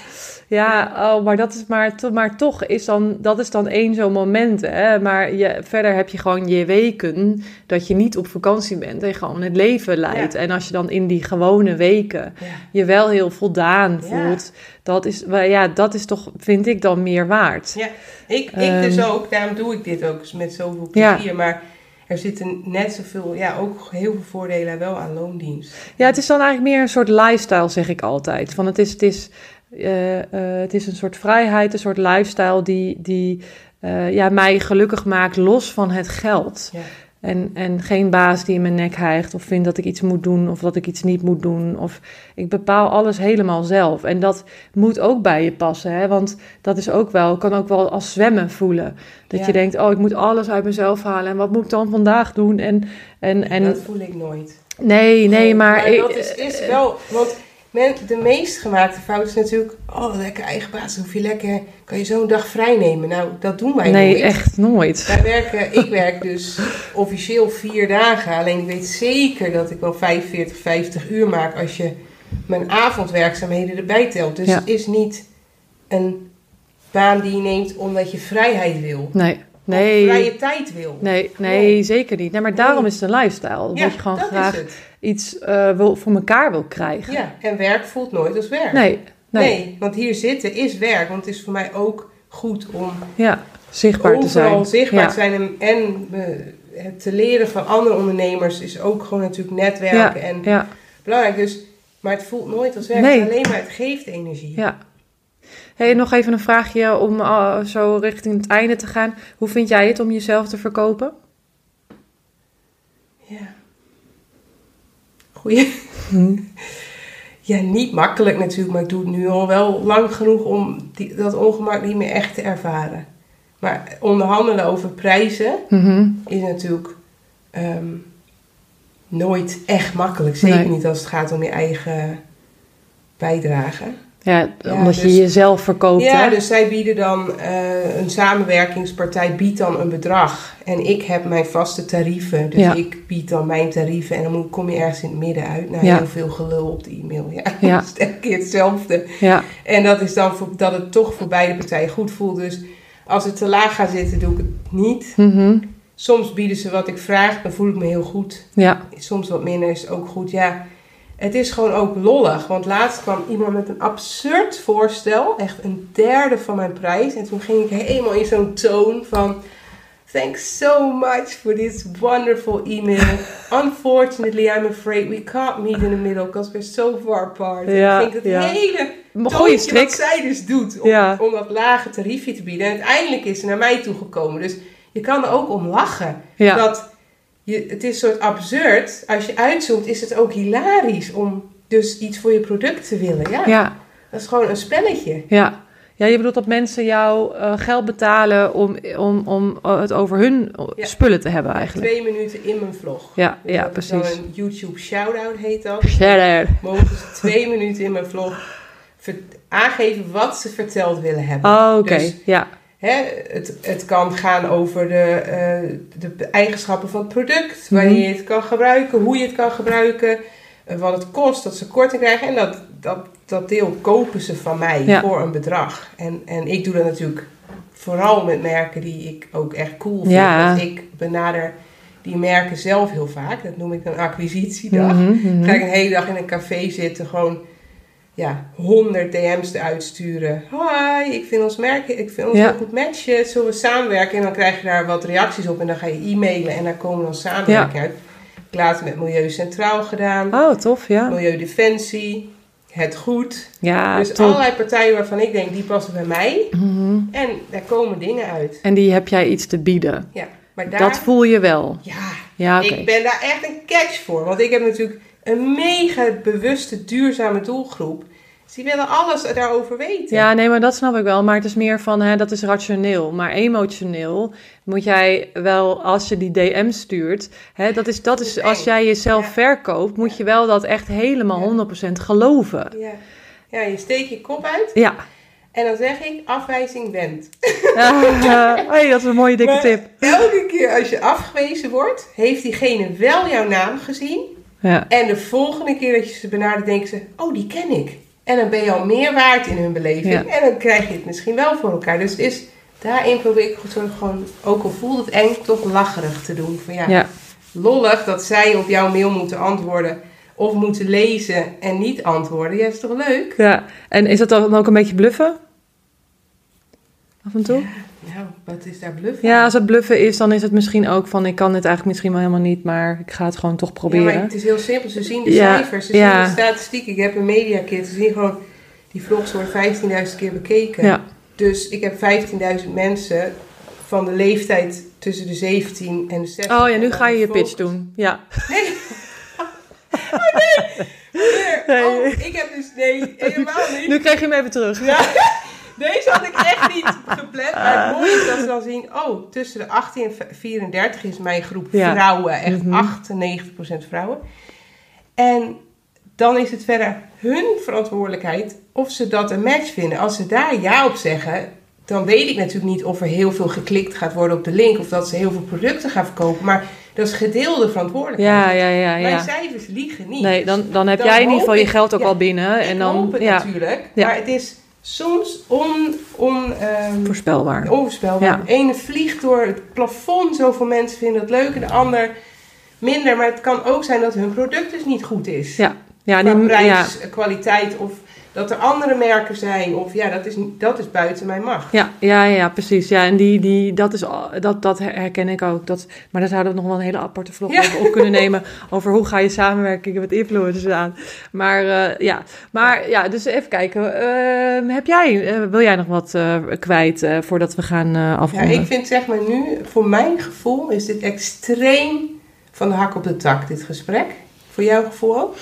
Ja, oh, maar dat is maar, to- maar toch is dan, dat is dan één zo'n moment, hè. Maar je, verder heb je gewoon je weken dat je niet op vakantie bent en gewoon het leven leidt. Ja. En als je dan in die gewone weken Ja. je wel heel voldaan Ja. voelt, dat is, ja, dat is toch, vind ik dan meer waard. Ja, ik, ik Ehm. dus ook. Daarom doe ik dit ook met zoveel plezier. Maar er zitten net zoveel, ja, ook heel veel voordelen wel aan loondienst. Ja, het is dan eigenlijk meer een soort lifestyle, zeg ik altijd. Van het, is, het, is, eh, eh, het is een soort vrijheid, een soort lifestyle die, die eh, ja, mij gelukkig maakt los van het geld. Ja. En, en geen baas die in mijn nek hijgt of vindt dat ik iets moet doen of dat ik iets niet moet doen. Of ik bepaal alles helemaal zelf. En dat moet ook bij je passen, hè? want dat is ook wel, kan ook wel als zwemmen voelen. Dat Ja. je denkt, oh, ik moet alles uit mezelf halen en wat moet ik dan vandaag doen? En, en, en dat voel ik nooit. nee, nee, maar... dat is, is wel, want men, de meest gemaakte fout is natuurlijk, oh, lekker eigen baas, hoef je lekker, kan je zo'n dag vrij nemen. Nou, dat doen wij Nee, nooit. echt nooit. Wij werken, ik werk dus officieel vier dagen. Alleen ik weet zeker dat ik wel 45, 50 uur maak als je mijn avondwerkzaamheden erbij telt. Dus Ja. het is niet een baan die je neemt omdat je vrijheid wil. Nee, nee. vrije tijd wil. Nee, nee, Nee. zeker niet. Nee, maar Nee. daarom is het een lifestyle. Ja, dat je gewoon dat graag iets eh, wil, voor elkaar wil krijgen. Ja, en werk voelt nooit als werk. Nee, nee, Nee, want hier zitten is werk. Want het is voor mij ook goed om Ja, zichtbaar te zijn. overal zichtbaar Ja. te zijn en, en me het te leren van andere ondernemers is ook gewoon natuurlijk netwerken en ja. belangrijk. Dus, maar het voelt nooit als werk, Nee. alleen maar het geeft energie. Ja. Hey, nog even een vraagje om uh, zo richting het einde te gaan. Hoe vind jij het om jezelf te verkopen? Ja. Goeie. Ja, niet makkelijk natuurlijk, maar ik doe het nu al wel lang genoeg om die, dat ongemak niet meer echt te ervaren. Maar onderhandelen over prijzen Mhm. is natuurlijk ehm, nooit echt makkelijk. Zeker Nee. niet als het gaat om je eigen bijdrage. Ja, Ja, omdat je dus- jezelf verkoopt. Ja, hè? dus zij bieden dan, eh, een samenwerkingspartij biedt dan een bedrag. En ik heb mijn vaste tarieven. Dus Ja. ik bied dan mijn tarieven. En dan kom je ergens in het midden uit. Nou, Ja. heel veel gelul op de e-mail. Ja, Ja. dat is elke keer hetzelfde. ja. En dat is dan voor, dat het toch voor beide partijen goed voelt. Dus als het te laag gaat zitten, doe ik het niet. Mhm. Soms bieden ze wat ik vraag, dan voel ik me heel goed. ja. Soms wat minder is ook goed. Ja, het is gewoon ook lollig. Want laatst kwam iemand met een absurd voorstel. Echt een derde van mijn prijs. En toen ging ik helemaal in zo'n toon van... Thanks so much for this wonderful email. Unfortunately, I'm afraid we can't meet in the middle because we're so far apart. En ik vind het ja. hele strik. wat zij dus doet om, Ja. om dat lage tariefje te bieden. En uiteindelijk is ze naar mij toegekomen. Dus je kan er ook om lachen. Ja. Dat je, het is een soort absurd. Als je uitzoomt is het ook hilarisch om dus iets voor je product te willen. Ja, Ja. dat is gewoon een spelletje. Ja. Ja, je bedoelt dat mensen jou eh, geld betalen om, om, om eh, het over hun Ja. spullen te hebben eigenlijk. Twee minuten in mijn vlog. Ja, Dus ja dan precies. een YouTube shout-out heet dat. Mogen ze twee minuten in mijn vlog aangeven wat ze verteld willen hebben. Oh, oké. Dus Ja. Hè, het, het kan gaan over de, eh, de eigenschappen van het product, wanneer Mhm. je het kan gebruiken, hoe je het kan gebruiken, eh, wat het kost, dat ze korting krijgen. En dat, dat, dat deel kopen ze van mij Ja. voor een bedrag. En, en ik doe dat natuurlijk vooral met merken die ik ook echt cool vind. Ja. Want ik benader die merken zelf heel vaak. Dat noem ik een acquisitiedag. Mhm. Ga ik een hele dag in een café zitten, gewoon ja, 100 DM's eruit sturen. Hi, ik vind ons merk, ik vind ons Ja. goed matchen. Zullen we samenwerken? En dan krijg je daar wat reacties op en dan ga je e-mailen en daar komen dan samenwerking uit. Ik heb laatst met Milieu Centraal gedaan, Oh, tof, ja. Milieudefensie, Het Goed. Ja, dus top. allerlei partijen waarvan ik denk, die passen bij mij. Mhm. En daar komen dingen uit. En die heb jij iets te bieden. Ja, maar daar, Dat voel je wel. ja, Ja. Ik ben daar echt een catch voor. Want ik heb natuurlijk een mega bewuste, duurzame doelgroep. Dus die willen alles daarover weten. Ja, nee, maar dat snap ik wel. Maar het is meer van, hè, dat is rationeel. Maar emotioneel moet jij wel, als je die DM stuurt... Hè, dat is, dat is, als jij jezelf Ja. verkoopt, moet je wel dat echt helemaal Ja. 100% geloven. Ja. ja, je steekt je kop uit Ja. en dan zeg ik afwijzing bent. hey, dat is een mooie dikke Maar tip. Elke keer als je afgewezen wordt, heeft diegene wel jouw naam gezien. Ja. En de volgende keer dat je ze benadert, denken ze, oh, die ken ik. En dan ben je al meer waard in hun beleving. Ja. En dan krijg je het misschien wel voor elkaar. Dus is, daarin probeer ik gewoon, ook al voelt het eng, toch lacherig te doen. Van ja, Ja. lollig dat zij op jouw mail moeten antwoorden. Of moeten lezen en niet antwoorden. Ja, is toch leuk? ja. En is dat dan ook een beetje bluffen? Af en toe? Nou, wat is daar bluff Ja, als het bluffen is, dan is het misschien ook van... ik kan het eigenlijk misschien wel helemaal niet, maar ik ga het gewoon toch Ja, proberen. maar het is heel simpel. Ze zien de Ja, cijfers, ze ja. zien de statistiek. Ik heb een mediakit. Ze zien gewoon, die vlogs worden 15.000 keer bekeken. Ja. Dus ik heb 15.000 mensen van de leeftijd tussen de 17 en de 60. Oh ja, nu ga je je pitch doen. Ja. Nee. Oh nee. Nee. Oh, ik heb dus, nee, helemaal niet. Nu krijg je hem even terug. Ja, deze had ik echt niet gepland. Maar het mooie is dat ze dan zien, oh, tussen de 18 en 34 is mijn groep Ja. vrouwen. Echt Mhm. 98% vrouwen. En dan is het verder hun verantwoordelijkheid of ze dat een match vinden. Als ze daar ja op zeggen, dan weet ik natuurlijk niet of er heel veel geklikt gaat worden op de link. Of dat ze heel veel producten gaan verkopen. Maar dat is gedeelde verantwoordelijkheid. Ja, ja, ja, Mijn ja. cijfers liegen niet. Nee, dan, dan heb Dan jij in ieder geval je geld ook ja, al binnen. ik En dan, hoop het ja, natuurlijk. Maar het is soms on, on, ehm, voorspelbaar. onvoorspelbaar. Ja. De ene vliegt door het plafond. Zoveel mensen vinden het leuk. En de ander minder. Maar het kan ook zijn dat hun product dus niet goed is. Ja, ja, Qua die, ja, prijs, kwaliteit of dat er andere merken zijn. Of ja, dat is, dat is buiten mijn macht. Ja, ja, ja, precies. Ja, en die, die, dat, is, dat, dat herken ik ook. Dat, maar daar zouden we nog wel een hele aparte vlog ja. op kunnen nemen. Over hoe ga je samenwerken met influencers aan. Maar uh, ja, maar ja, dus even kijken. Uh, heb jij, uh, wil jij nog wat kwijt voordat we gaan afronden? Ja, ik vind zeg maar nu, voor mijn gevoel is dit extreem van de hak op de tak, dit gesprek. Voor jouw gevoel ook?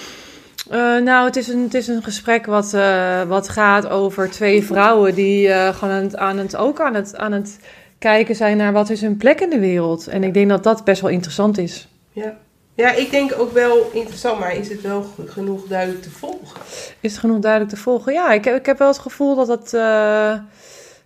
Uh, nou, het is een, het is een gesprek wat, uh, wat gaat over twee vrouwen die uh, gewoon aan het, aan het, ook aan het, aan het kijken zijn naar wat is hun plek in de wereld. En ik denk dat dat best wel interessant is. Ja. Ja, ik denk ook wel interessant, maar is het wel genoeg duidelijk te volgen? Is het genoeg duidelijk te volgen? Ja, ik heb, ik heb wel het gevoel dat het.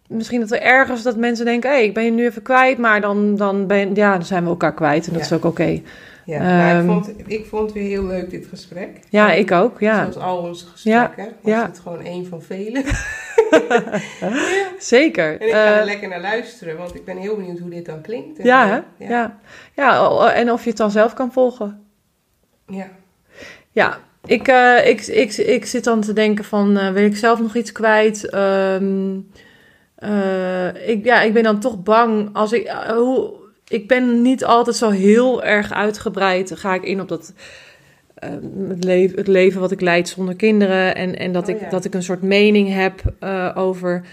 misschien dat er ergens dat mensen denken: hé, hey, ik ben je nu even kwijt, maar dan, dan, ben, ja, dan zijn we elkaar kwijt en dat is ook oké. Okay. Ja, ik, ehm, vond, ik vond het weer heel leuk, dit gesprek. Ja, ik ook, ja. Zoals al onze gesprekken. Ja, was ja. het gewoon één van vele. Zeker. En ik ga er eh, lekker naar luisteren, want ik ben heel benieuwd hoe dit dan klinkt. En ja, hè? Ja. ja. en of je het dan zelf kan volgen. Ja. Ja, ik, uh, ik, ik, ik zit dan te denken van, uh, wil ik zelf nog iets kwijt? Um, ik, ja, ik ben dan toch bang als ik... hoe, ik ben niet altijd zo heel erg uitgebreid. Ga ik in op dat uh, het, leven, het, leven wat ik leid zonder kinderen. En, en dat, oh, ik, dat ik een soort mening heb uh, over,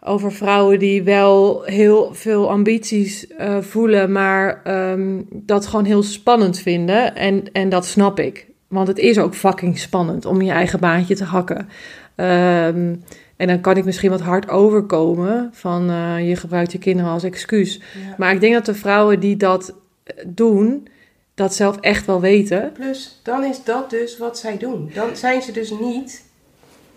over vrouwen die wel heel veel ambities uh, voelen, maar um, dat gewoon heel spannend vinden. En, en dat snap ik. Want het is ook fucking spannend om je eigen baantje te hakken. Um, en dan kan ik misschien wat hard overkomen van uh, je gebruikt je kinderen als excuus. Maar ik denk dat de vrouwen die dat eh, doen, dat zelf echt wel weten. Plus, dan is dat dus wat zij doen. Dan zijn ze dus niet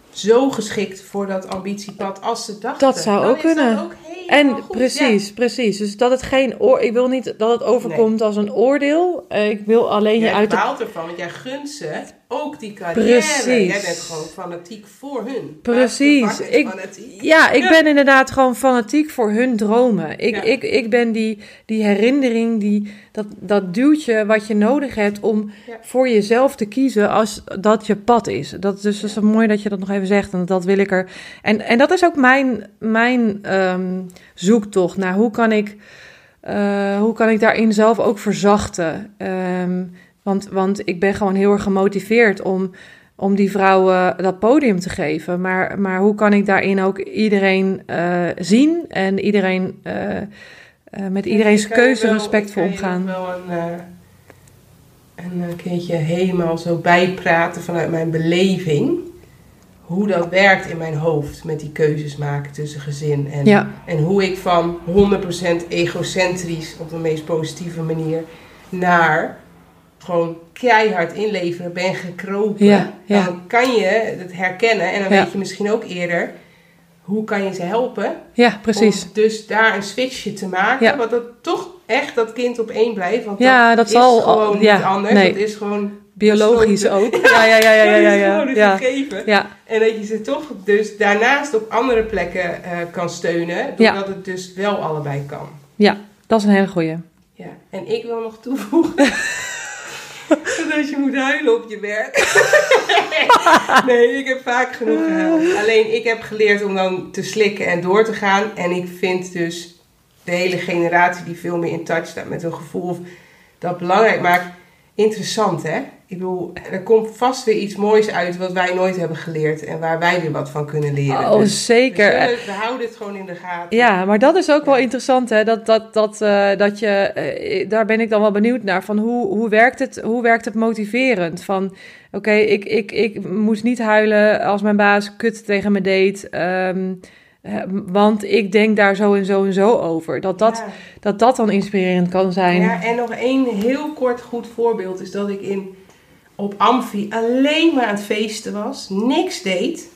zo geschikt voor dat ambitiepad als ze dachten. Dat zou ook kunnen. Ook en precies, precies. Dus dat het geen oor. Ik wil niet dat het overkomt als een oordeel. Eh, ik wil alleen je uit. Je baalt ervan, want jij gunt ze ook die carrière. Precies. Jij bent gewoon fanatiek voor hun. Precies. Ik, ja, ik ben inderdaad gewoon fanatiek voor hun dromen. Ik, ik, ik ben die, die herinnering, die, dat, dat duwtje wat je nodig hebt om voor jezelf te kiezen als dat je pad is. Dat, dus dat is mooi dat je dat nog even zegt. En dat wil ik er. En, en dat is ook mijn, mijn um, zoektocht naar hoe kan ik. Uh, hoe kan ik daarin zelf ook verzachten? Um, want, want ik ben gewoon heel erg gemotiveerd om, om die vrouwen dat podium te geven. Maar, maar hoe kan ik daarin ook iedereen uh, zien en iedereen, uh, uh, met iedereen's keuze respectvol omgaan? Ik wel een, een keertje helemaal zo bijpraten vanuit mijn beleving. Hoe dat werkt in mijn hoofd met die keuzes maken tussen gezin. En, ja. en hoe ik van 100% egocentrisch op de meest positieve manier naar gewoon keihard inleveren ben gekropen, ja, dan kan je het herkennen en dan weet je misschien ook eerder hoe kan je ze helpen. Ja, precies. Om dus daar een switchje te maken, wat dat toch echt dat kind op één blijft. Want ja, dat, is zal gewoon niet anders. Nee. Dat is gewoon biologisch ook. Ja, ja, ja, ja, ja, ja. ja, dus ja. En dat je ze toch dus daarnaast op andere plekken uh, kan steunen, doordat het dus wel allebei kan. Ja, dat is een hele goeie. Ja, en ik wil nog toevoegen. dat je moet huilen op je werk. nee, ik heb vaak genoeg gehuild. Alleen ik heb geleerd om dan te slikken en door te gaan. En ik vind dus de hele generatie die veel meer in touch staat met een gevoel dat belangrijk maakt, interessant hè. Ik bedoel, er komt vast weer iets moois uit wat wij nooit hebben geleerd en waar wij weer wat van kunnen leren. Oh, dus zeker. We, houden het gewoon in de gaten. Ja, maar dat is ook wel interessant, hè? Dat, dat, dat, uh, dat je, uh, daar ben ik dan wel benieuwd naar. Van hoe, hoe, werkt, het, hoe werkt het motiverend? Van oké, ik, ik, ik moest niet huilen als mijn baas kut tegen me deed. Um, want ik denk daar zo en zo en zo over. Dat dat, dat, dat dan inspirerend kan zijn. Ja, en nog één heel kort goed voorbeeld is dat ik in op Amfi alleen maar aan het feesten was, niks deed.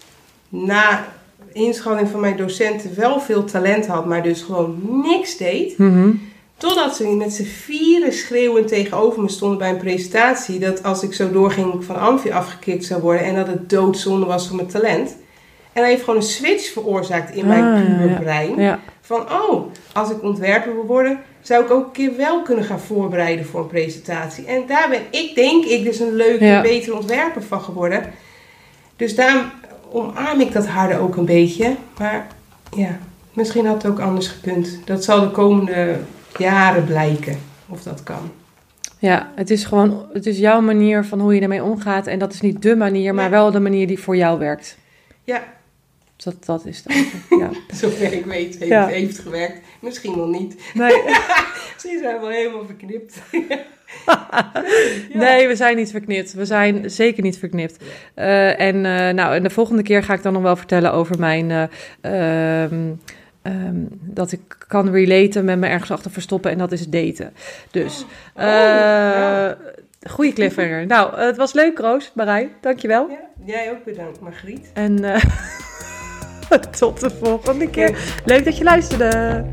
Na inschatting van mijn docenten wel veel talent had, maar dus gewoon niks deed. Mhm. Totdat ze met z'n vieren schreeuwend tegenover me stonden bij een presentatie. Dat als ik zo doorging van Amfi afgekikt zou worden. En dat het doodzonde was van mijn talent. En dat heeft gewoon een switch veroorzaakt in mijn ah, brein. Van, oh, als ik ontwerper wil worden, zou ik ook een keer wel kunnen gaan voorbereiden voor een presentatie. En daar ben ik, denk ik, dus een leuke, betere ontwerper van geworden. Dus daarom omarm ik dat harde ook een beetje. Maar ja, misschien had het ook anders gekund. Dat zal de komende jaren blijken of dat kan. Ja, het is gewoon, het is jouw manier van hoe je ermee omgaat. En dat is niet de manier, maar wel de manier die voor jou werkt. Ja. Dat, dat is het Ja. Zover ik weet heeft, ja. heeft gewerkt. Misschien wel niet. Nee. Misschien zijn we helemaal verknipt. Nee, we zijn niet verknipt. We zijn zeker niet verknipt. Uh, en, uh, nou, en de volgende keer ga ik dan nog wel vertellen over mijn... Uh, um, Um, dat ik kan relaten met me ergens achter verstoppen en dat is daten. Dus, oh, uh, goede cliffhanger. nou, het was leuk, Roos, Marij. Dankjewel. Ja, jij ook bedankt, Margriet. En uh, tot de volgende keer. Leuk dat je luisterde.